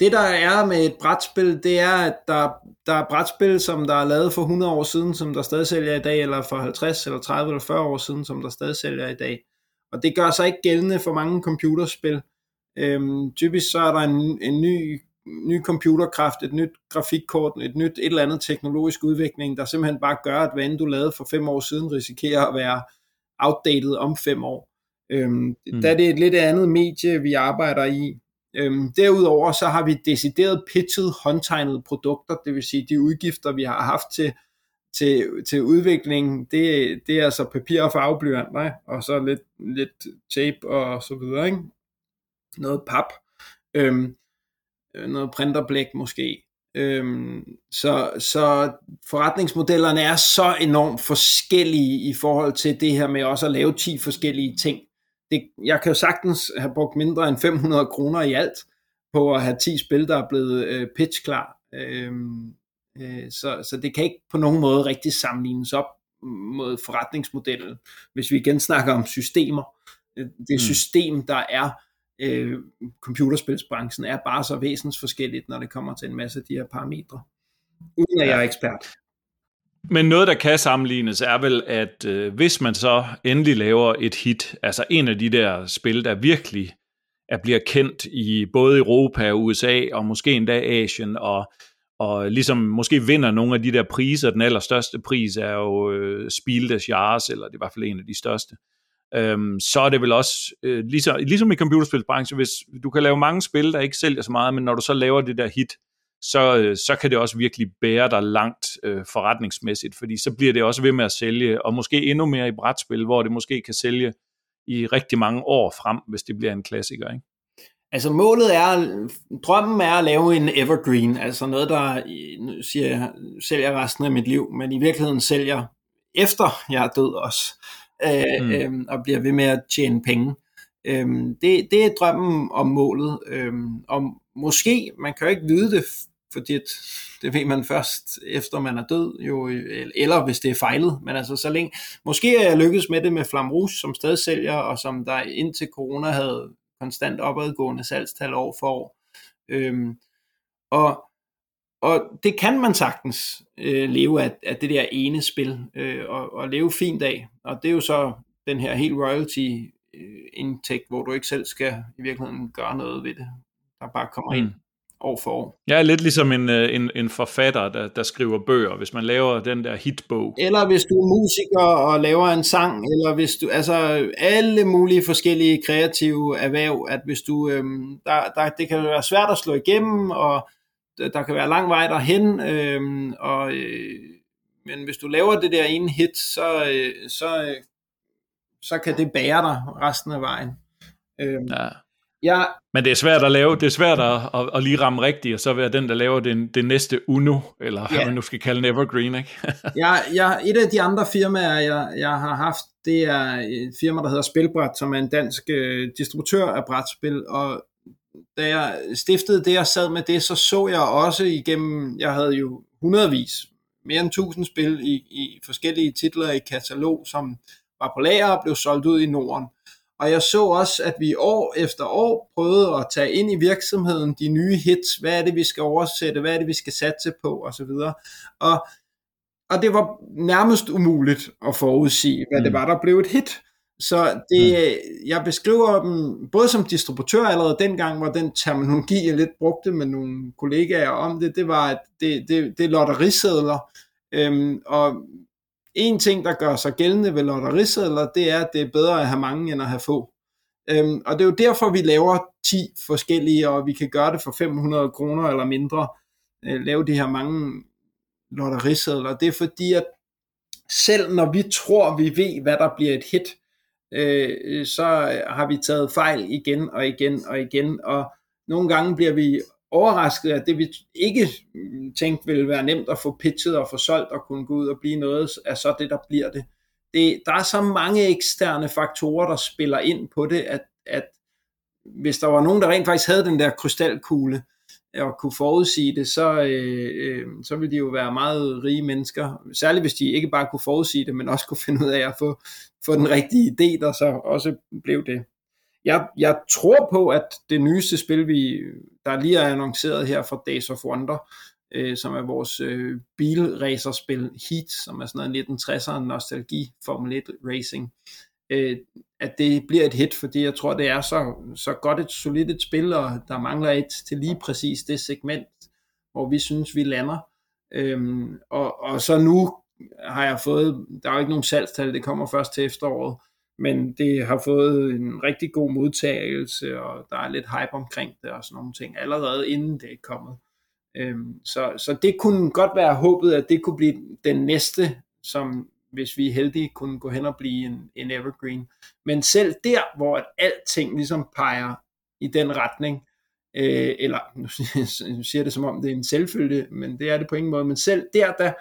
det der er med et brætspil, det er, at der, der er brætspil, som der er lavet for 100 år siden, som der stadig sælger i dag, eller for 50 eller 30 eller 40 år siden, som der stadig sælger i dag. Og det gør sig ikke gældende for mange computerspil. Øhm, typisk så er der en, en ny, ny computerkraft, et nyt grafikkort, et nyt et eller andet teknologisk udvikling, der simpelthen bare gør, at hvad end du lavede for fem år siden, risikerer at være outdated om fem år. Øhm, mm. Da det er et lidt andet medie, vi arbejder i. Øhm, derudover så har vi decideret pitchet håndtegnede produkter, det vil sige de udgifter, vi har haft til, til, til udvikling, det, det er altså papir og farveblyant, og så lidt, lidt tape og så videre. Ikke? Noget pap, øhm, øh, noget printerblæk måske. Øhm, så, så forretningsmodellerne er så enormt forskellige i forhold til det her med også at lave 10 forskellige ting. Det, jeg kan jo sagtens have brugt mindre end 500 kroner i alt på at have 10 spil, der er blevet øh, pitch klar. Øhm, øh, så, så det kan ikke på nogen måde rigtig sammenlignes op mod forretningsmodellen, hvis vi igen snakker om systemer. Det mm. system, der er øh, computerspilsbranchen er bare så væsensforskelligt, når det kommer til en masse af de her parametre, uden at jeg er ekspert. Men noget, der kan sammenlignes, er vel, at øh, hvis man så endelig laver et hit, altså en af de der spil, der virkelig er, bliver kendt i både Europa og USA, og måske endda Asien, og, og ligesom måske vinder nogle af de der priser. Den allerstørste pris er jo øh, Spiel des Jahres, eller det er i hvert fald en af de største øhm, så er det vel også, øh, ligesom, ligesom i computerspilsbranchen, hvis du kan lave mange spil, der ikke sælger så meget, men når du så laver det der hit, så, øh, så kan det også virkelig bære dig langt øh, forretningsmæssigt, fordi så bliver det også ved med at sælge, og måske endnu mere i brætspil, hvor det måske kan sælge i rigtig mange år frem, hvis det bliver en klassiker, ikke? Altså målet er, drømmen er at lave en evergreen, altså noget, der siger jeg, sælger resten af mit liv, men i virkeligheden sælger efter jeg er død også øh, mm. øh, og bliver ved med at tjene penge. Øh, det, det er drømmen om målet. Øh, og måske, man kan jo ikke vide det, fordi det ved man først efter man er død, jo, eller hvis det er fejlet, men altså så længe, måske er jeg lykkedes med det med Flam Rouge, som stadig sælger, og som der indtil corona havde konstant opadgående salgstal år for år. Øhm, og og det kan man sagtens øh, leve af, af det der ene spil, øh, og, og leve fint af. Og det er jo så den her helt royalty øh, indtægt, hvor du ikke selv skal i virkeligheden gøre noget ved det, der bare kommer mm. ind år for år. Jeg er lidt ligesom en, øh, en, en forfatter, der, der skriver bøger, hvis man laver den der hitbog. Eller hvis du er musiker og laver en sang, eller hvis du, altså alle mulige forskellige kreative erhverv, at hvis du, øhm, der, der, det kan være svært at slå igennem, og der kan være lang vej derhen, øh, og, øh, men hvis du laver det der ene hit, så, øh, så, øh, så kan det bære dig resten af vejen. Øh, ja. Ja. Men det er svært at lave, det er svært at, at, at lige ramme rigtigt, og så være den, der laver det, det næste Uno, eller ja. hvad man nu skal kalde en Evergreen, ikke? (laughs) ja, ja, et af de andre firmaer, jeg, jeg har haft, det er et firma, der hedder Spilbræt, som er en dansk øh, distributør af brætspil, og da jeg stiftede det og sad med det, så så jeg også igennem, jeg havde jo hundredvis, mere end tusind spil i, i forskellige titler i katalog, som var på lager og blev solgt ud i Norden. Og jeg så også, at vi år efter år prøvede at tage ind i virksomheden de nye hits. Hvad er det, vi skal oversætte? Hvad er det, vi skal satse på? Og så videre. Og, og det var nærmest umuligt at forudsige, hvad mm. det var, der blev et hit. Så det, mm. jeg beskriver dem både som distributør allerede dengang, hvor den terminologi, jeg lidt brugte med nogle kollegaer om det, det var, at det, det, det er lotterisedler. Øhm, og en ting, der gør sig gældende ved lotterisedler, det er, at det er bedre at have mange, end at have få. Øhm, og det er jo derfor, vi laver 10 forskellige, og vi kan gøre det for 500 kroner eller mindre, øh, lave de her mange lotterisedler. Det er fordi, at selv når vi tror, vi ved, hvad der bliver et hit, øh, så har vi taget fejl igen og igen og igen, og nogle gange bliver vi overrasket, at det vi ikke tænkte ville være nemt at få pitchet og få solgt og kunne gå ud og blive noget, er så det, der bliver det. det der er så mange eksterne faktorer, der spiller ind på det, at, at hvis der var nogen, der rent faktisk havde den der krystalkugle, at kunne forudsige det, så, øh, øh, så ville de jo være meget rige mennesker. Særligt hvis de ikke bare kunne forudsige det, men også kunne finde ud af at få, få den rigtige idé, der så også blev det. Jeg, jeg tror på, at det nyeste spil, vi, der lige er annonceret her fra Days of Wonder, øh, som er vores øh, bilracerspil Heat, som er sådan noget 1960'er nostalgi Formel 1 racing, øh, at det bliver et hit, fordi jeg tror, det er så, så godt et solidt et spil, og der mangler et til lige præcis det segment, hvor vi synes, vi lander. Øhm, og, og så nu har jeg fået, der er jo ikke nogen salgstal, det kommer først til efteråret, men det har fået en rigtig god modtagelse, og der er lidt hype omkring det og sådan nogle ting, allerede inden det er kommet. Øhm, så, så det kunne godt være håbet, at det kunne blive den næste, som hvis vi er heldige, kunne gå hen og blive en, en evergreen. Men selv der, hvor at alting ligesom peger i den retning, øh, eller (laughs) nu siger det som om det er en selvfølge, men det er det på ingen måde, men selv der, der,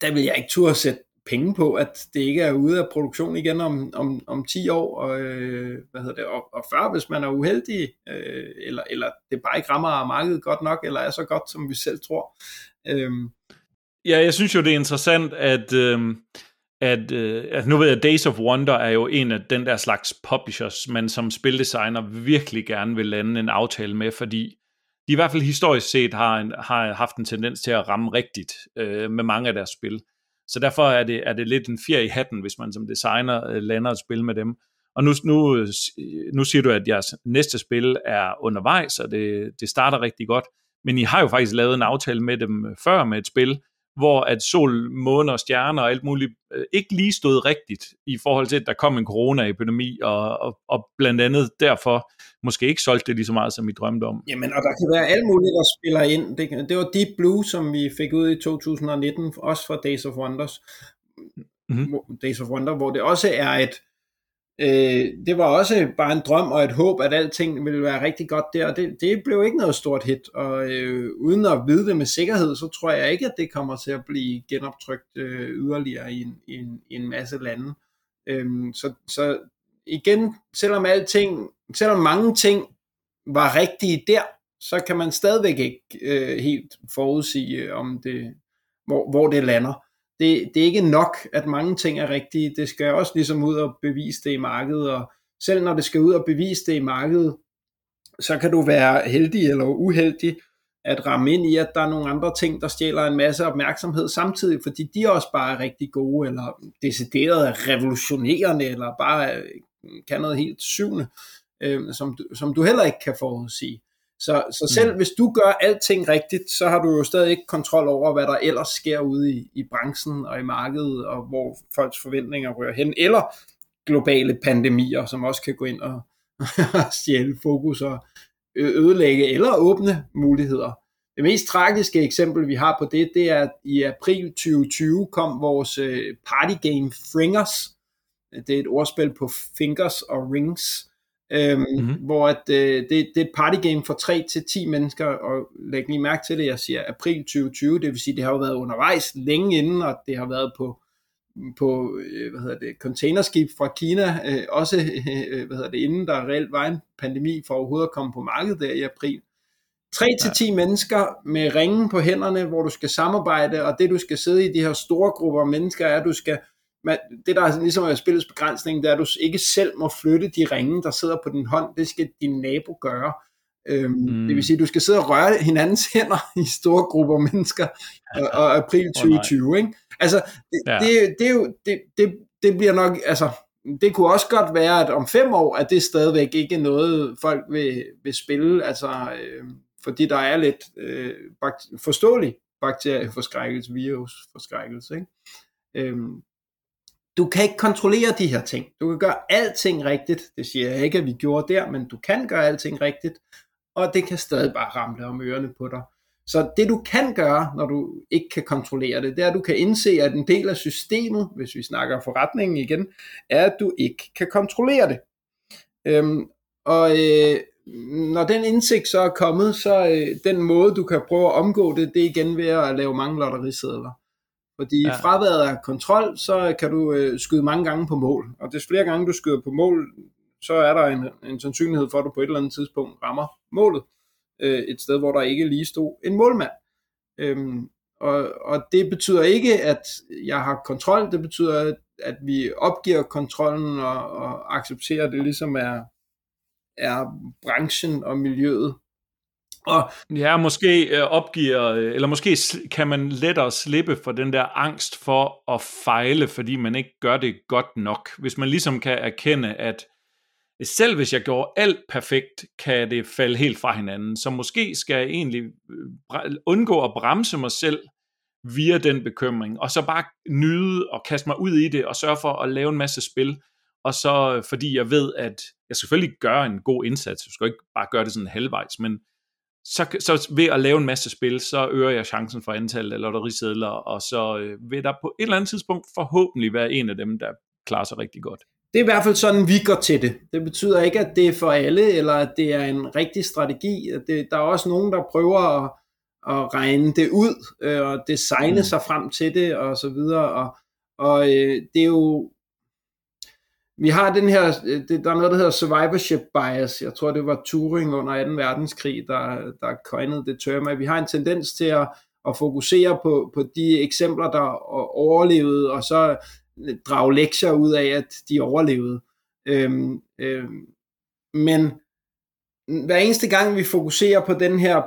der vil jeg ikke turde sætte penge på, at det ikke er ude af produktion igen om, om, om 10 år, og, øh, hvad hedder det, og, og før, hvis man er uheldig, øh, eller, eller det bare ikke rammer markedet godt nok, eller er så godt, som vi selv tror. Øh, Ja, jeg synes jo, det er interessant, at, øh, at, øh, at nu ved jeg, Days of Wonder er jo en af den der slags publishers, man som spildesigner virkelig gerne vil lande en aftale med, fordi de i hvert fald historisk set har, en, har haft en tendens til at ramme rigtigt øh, med mange af deres spil. Så derfor er det, er det lidt en fjer i hatten, hvis man som designer øh, lander et spil med dem. Og nu, nu, nu siger du, at jeres næste spil er undervejs, og det, det starter rigtig godt. Men I har jo faktisk lavet en aftale med dem øh, før med et spil, hvor at sol, måne og stjerner og alt muligt øh, ikke lige stod rigtigt i forhold til, at der kom en coronaepidemi, og, og, og blandt andet derfor måske ikke solgte det lige så meget, som I drømte om. Jamen, og der kan være alt muligt, der spiller ind. Det, det var Deep Blue, som vi fik ud i 2019, også fra Days of Wonders. Mm-hmm. Days of Wonder, hvor det også er et, Øh, det var også bare en drøm og et håb, at alting ville være rigtig godt der, og det, det blev ikke noget stort hit, og øh, uden at vide det med sikkerhed, så tror jeg ikke, at det kommer til at blive genoptrykt øh, yderligere i en, i, en, i en masse lande. Øh, så, så igen, selvom alting, selvom mange ting var rigtige der, så kan man stadigvæk ikke øh, helt forudsige, øh, om det, hvor, hvor det lander det, det er ikke nok, at mange ting er rigtige. Det skal også ligesom ud og bevise det i markedet, og selv når det skal ud og bevise det i markedet, så kan du være heldig eller uheldig at ramme ind i, at der er nogle andre ting, der stjæler en masse opmærksomhed samtidig, fordi de også bare er rigtig gode, eller decideret revolutionerende, eller bare kan noget helt syvende, øh, som, du, som du heller ikke kan forudsige. Så, så selv mm. hvis du gør alting rigtigt, så har du jo stadig ikke kontrol over, hvad der ellers sker ude i, i branchen og i markedet, og hvor folks forventninger rører hen, eller globale pandemier, som også kan gå ind og (laughs) stjæle fokus og ødelægge eller åbne muligheder. Det mest tragiske eksempel, vi har på det, det er, at i april 2020 kom vores øh, partygame Fringers. Det er et ordspil på fingers og rings, Øhm, mm-hmm. Hvor at, øh, det, det er et partygame for 3 til 10 mennesker, og læg lige mærke til det, jeg siger april 2020, det vil sige, det har jo været undervejs længe inden, og det har været på, på øh, hvad hedder det, containerskib fra Kina, øh, også (laughs) øh, hvad hedder det, inden der reelt var en pandemi for overhovedet at komme på markedet der i april. 3 til 10 ja. mennesker med ringen på hænderne, hvor du skal samarbejde, og det du skal sidde i de her store grupper mennesker er, at du skal men det der er ligesom er spillets begrænsning, det er, at du ikke selv må flytte de ringe, der sidder på din hånd. Det skal din nabo gøre. Øhm, mm. Det vil sige, at du skal sidde og røre hinandens (laughs) hænder i store grupper mennesker og, og april 2020. Oh, ikke? Altså, det, ja. det, det, er jo, det, det, det bliver nok, altså, det kunne også godt være, at om fem år, at det stadigvæk ikke er noget, folk vil, vil spille, altså, øh, fordi der er lidt øh, bakt- forståelig bakterieforskrækkelse, virusforskrækkelse. Ikke? Øhm, du kan ikke kontrollere de her ting. Du kan gøre alting rigtigt. Det siger jeg ikke, at vi gjorde der, men du kan gøre alting rigtigt, og det kan stadig bare ramle om ørerne på dig. Så det du kan gøre, når du ikke kan kontrollere det, det er, at du kan indse, at en del af systemet, hvis vi snakker forretningen igen, er, at du ikke kan kontrollere det. Øhm, og øh, når den indsigt så er kommet, så øh, den måde, du kan prøve at omgå det, det er igen ved at lave mange lotterisedler. Fordi ja. fraværet af kontrol, så kan du øh, skyde mange gange på mål. Og des flere gange du skyder på mål, så er der en, en sandsynlighed for, at du på et eller andet tidspunkt rammer målet. Øh, et sted, hvor der ikke lige stod en målmand. Øhm, og, og det betyder ikke, at jeg har kontrol. Det betyder, at, at vi opgiver kontrollen og, og accepterer, at det ligesom er, er branchen og miljøet. Og ja, måske øh, opgiver, øh, eller måske kan man lettere slippe for den der angst for at fejle, fordi man ikke gør det godt nok. Hvis man ligesom kan erkende, at selv hvis jeg gjorde alt perfekt, kan det falde helt fra hinanden. Så måske skal jeg egentlig øh, undgå at bremse mig selv via den bekymring, og så bare nyde og kaste mig ud i det, og sørge for at lave en masse spil, og så øh, fordi jeg ved, at jeg selvfølgelig gør en god indsats, jeg skal ikke bare gøre det sådan halvvejs, men så, så ved at lave en masse spil, så øger jeg chancen for antallet af lotterisedler, og så øh, vil der på et eller andet tidspunkt forhåbentlig være en af dem, der klarer sig rigtig godt. Det er i hvert fald sådan, vi går til det. Det betyder ikke, at det er for alle, eller at det er en rigtig strategi. Det, der er også nogen, der prøver at, at regne det ud, øh, og designe mm. sig frem til det, og så videre. Og, og øh, det er jo vi har den her, øh, det, der er noget, der hedder survivorship bias. Jeg tror, det var Turing under 2. verdenskrig, der, der coinede det term, at vi har en tendens til at, at fokusere på, på de eksempler, der overlevede, og så øh, drage lektier ud af, at de overlevede. Øhm, øhm, men hver eneste gang vi fokuserer på den her,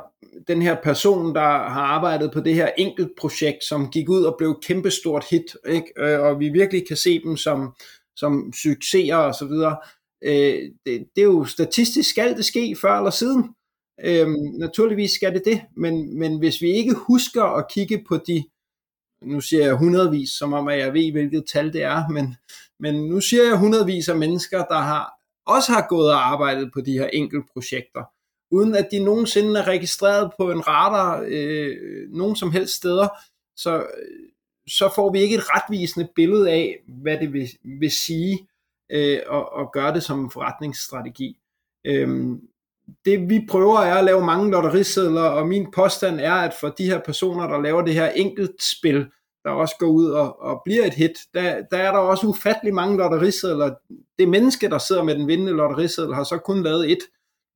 den her person, der har arbejdet på det her enkelt projekt, som gik ud og blev kæmpestort hit, ikke? Øh, og vi virkelig kan se dem som, som succeser og så videre. Øh, det, det er jo statistisk skal det ske før eller siden. Øhm, naturligvis skal det det, men, men hvis vi ikke husker at kigge på de, nu siger jeg hundredvis, som om at jeg ved, hvilket tal det er, men, men nu siger jeg hundredvis af mennesker, der har også har gået og arbejdet på de her enkelte projekter, uden at de nogensinde er registreret på en radar øh, nogen som helst steder. Så øh, så får vi ikke et retvisende billede af, hvad det vil, vil sige øh, at, at gøre det som en forretningsstrategi. Øhm, det vi prøver er at lave mange lotterisedler, og min påstand er, at for de her personer, der laver det her enkeltspil, der også går ud og, og bliver et hit, der, der er der også ufattelig mange lotterisedler. Det menneske, der sidder med den vindende lotteriseddel, har så kun lavet et,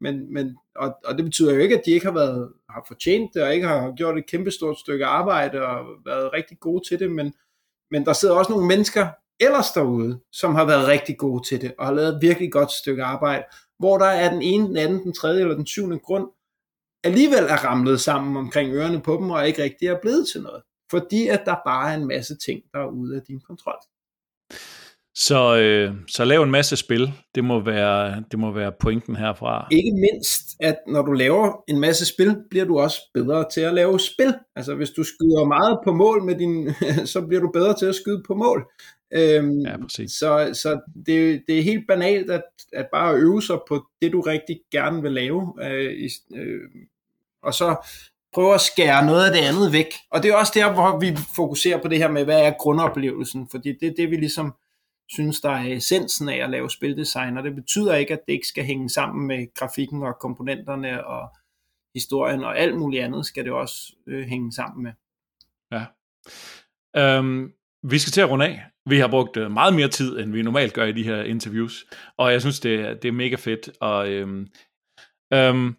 men, men, og, og det betyder jo ikke, at de ikke har, været, har fortjent det, og ikke har gjort et kæmpestort stykke arbejde, og været rigtig gode til det, men, men der sidder også nogle mennesker ellers derude, som har været rigtig gode til det, og har lavet et virkelig godt stykke arbejde, hvor der er den ene, den anden, den tredje eller den syvende grund, alligevel er ramlet sammen omkring ørerne på dem, og ikke rigtig er blevet til noget. Fordi at der bare er en masse ting, der er ude af din kontrol. Så, øh, så lav en masse spil. Det må, være, det må være pointen herfra. Ikke mindst, at når du laver en masse spil, bliver du også bedre til at lave spil. Altså hvis du skyder meget på mål med din, (laughs) så bliver du bedre til at skyde på mål. Øhm, ja, præcis. Så, så det, det er helt banalt at, at bare øve sig på det, du rigtig gerne vil lave. Øh, øh, og så prøve at skære noget af det andet væk. Og det er også der, hvor vi fokuserer på det her med, hvad er grundoplevelsen? Fordi det er det, vi ligesom synes, der er essensen af at lave spildesign, og det betyder ikke, at det ikke skal hænge sammen med grafikken og komponenterne og historien og alt muligt andet skal det også øh, hænge sammen med. Ja. Øhm, vi skal til at runde af. Vi har brugt øh, meget mere tid, end vi normalt gør i de her interviews, og jeg synes, det det er mega fedt. Og, øhm, øhm,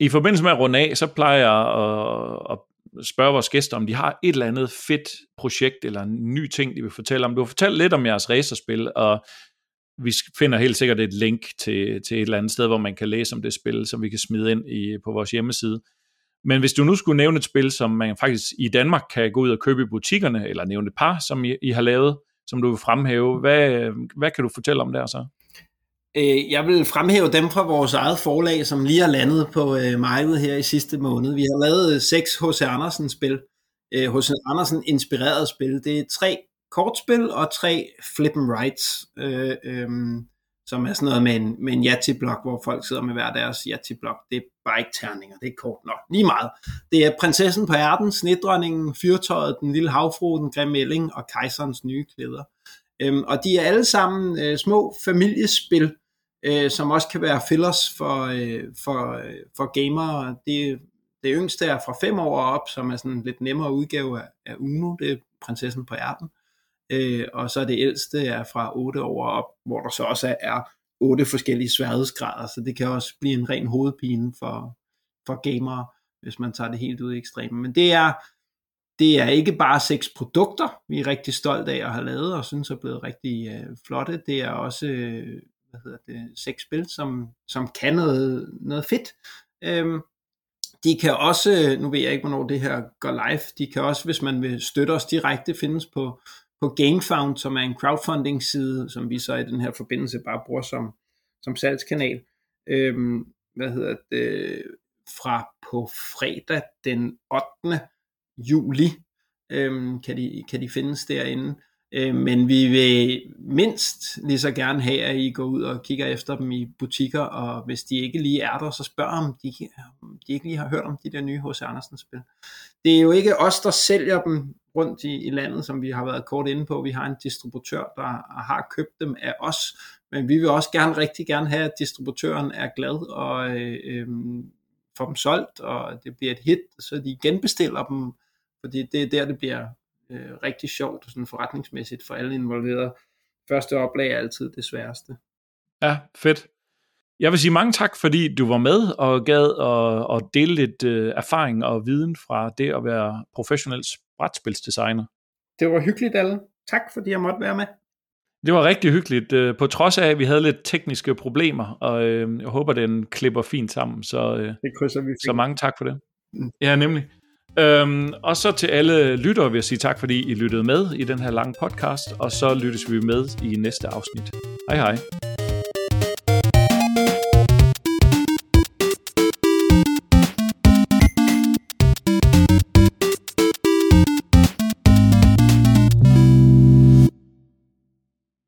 I forbindelse med at runde af, så plejer jeg at, at spørge vores gæster, om de har et eller andet fedt projekt eller en ny ting, de vil fortælle om. Du har fortalt lidt om jeres racerspil, og vi finder helt sikkert et link til, til et eller andet sted, hvor man kan læse om det spil, som vi kan smide ind i, på vores hjemmeside. Men hvis du nu skulle nævne et spil, som man faktisk i Danmark kan gå ud og købe i butikkerne, eller nævne et par, som I, I har lavet, som du vil fremhæve, hvad, hvad kan du fortælle om der så? Øh, jeg vil fremhæve dem fra vores eget forlag, som lige har landet på øh, markedet her i sidste måned. Vi har lavet øh, seks H.C. Andersen-spil. H.C. Andersen øh, inspireret spil. Det er tre kortspil og tre flip and rights, øh, øh, som er sådan noget med en, med en til blok hvor folk sidder med hver deres Yati-blok. Det er bare ikke terninger, det er kort nok. Lige meget. Det er prinsessen på ærten, snedronningen, fyrtøjet, den lille havfru, den grimme elling og kejserens nye klæder. Øhm, og de er alle sammen øh, små familiespil, øh, som også kan være fillers for, øh, for, øh, for gamere. Det, det yngste er fra 5 år op, som er sådan en lidt nemmere udgave af, af Uno, det er prinsessen på ærten. Øh, og så det ældste er fra 8 år op, hvor der så også er otte forskellige sværhedsgrader, så det kan også blive en ren hovedpine for, for gamere, hvis man tager det helt ud i ekstremen. Men det er, det er ikke bare seks produkter, vi er rigtig stolte af at have lavet, og synes er blevet rigtig øh, flotte. Det er også øh, hvad hedder det, seks spil, som, som kan noget, noget fedt. Øhm, de kan også, nu ved jeg ikke, hvornår det her går live, de kan også, hvis man vil støtte os direkte, findes på, på GameFound, som er en crowdfunding-side, som vi så i den her forbindelse bare bruger som, som salgskanal. Øhm, hvad hedder det? Fra på fredag den 8. juli øhm, kan, de, kan de findes derinde. Øh, men vi vil mindst lige så gerne have, at I går ud og kigger efter dem i butikker, og hvis de ikke lige er der, så spørg om de, om de ikke lige har hørt om de der nye H.C. Andersen spil. Det er jo ikke os, der sælger dem rundt i, i landet, som vi har været kort inde på. Vi har en distributør, der har købt dem af os, men vi vil også gerne rigtig gerne have, at distributøren er glad og øh, øh, får dem solgt, og det bliver et hit, så de genbestiller dem, fordi det er der, det bliver øh, rigtig sjovt sådan forretningsmæssigt for alle involverede. Første oplag er altid det sværeste. Ja, fedt. Jeg vil sige mange tak, fordi du var med og gad at, at dele lidt uh, erfaring og viden fra det at være professionel brætspilsdesigner. Det var hyggeligt, alle. Tak, fordi jeg måtte være med. Det var rigtig hyggeligt, uh, på trods af, at vi havde lidt tekniske problemer, og uh, jeg håber, den klipper fint sammen. Så, uh, det krydser vi fint. Så mange tak for det. Mm. Ja, nemlig. Øhm, og så til alle lyttere vil jeg sige tak, fordi I lyttede med i den her lange podcast, og så lyttes vi med i næste afsnit. Hej hej.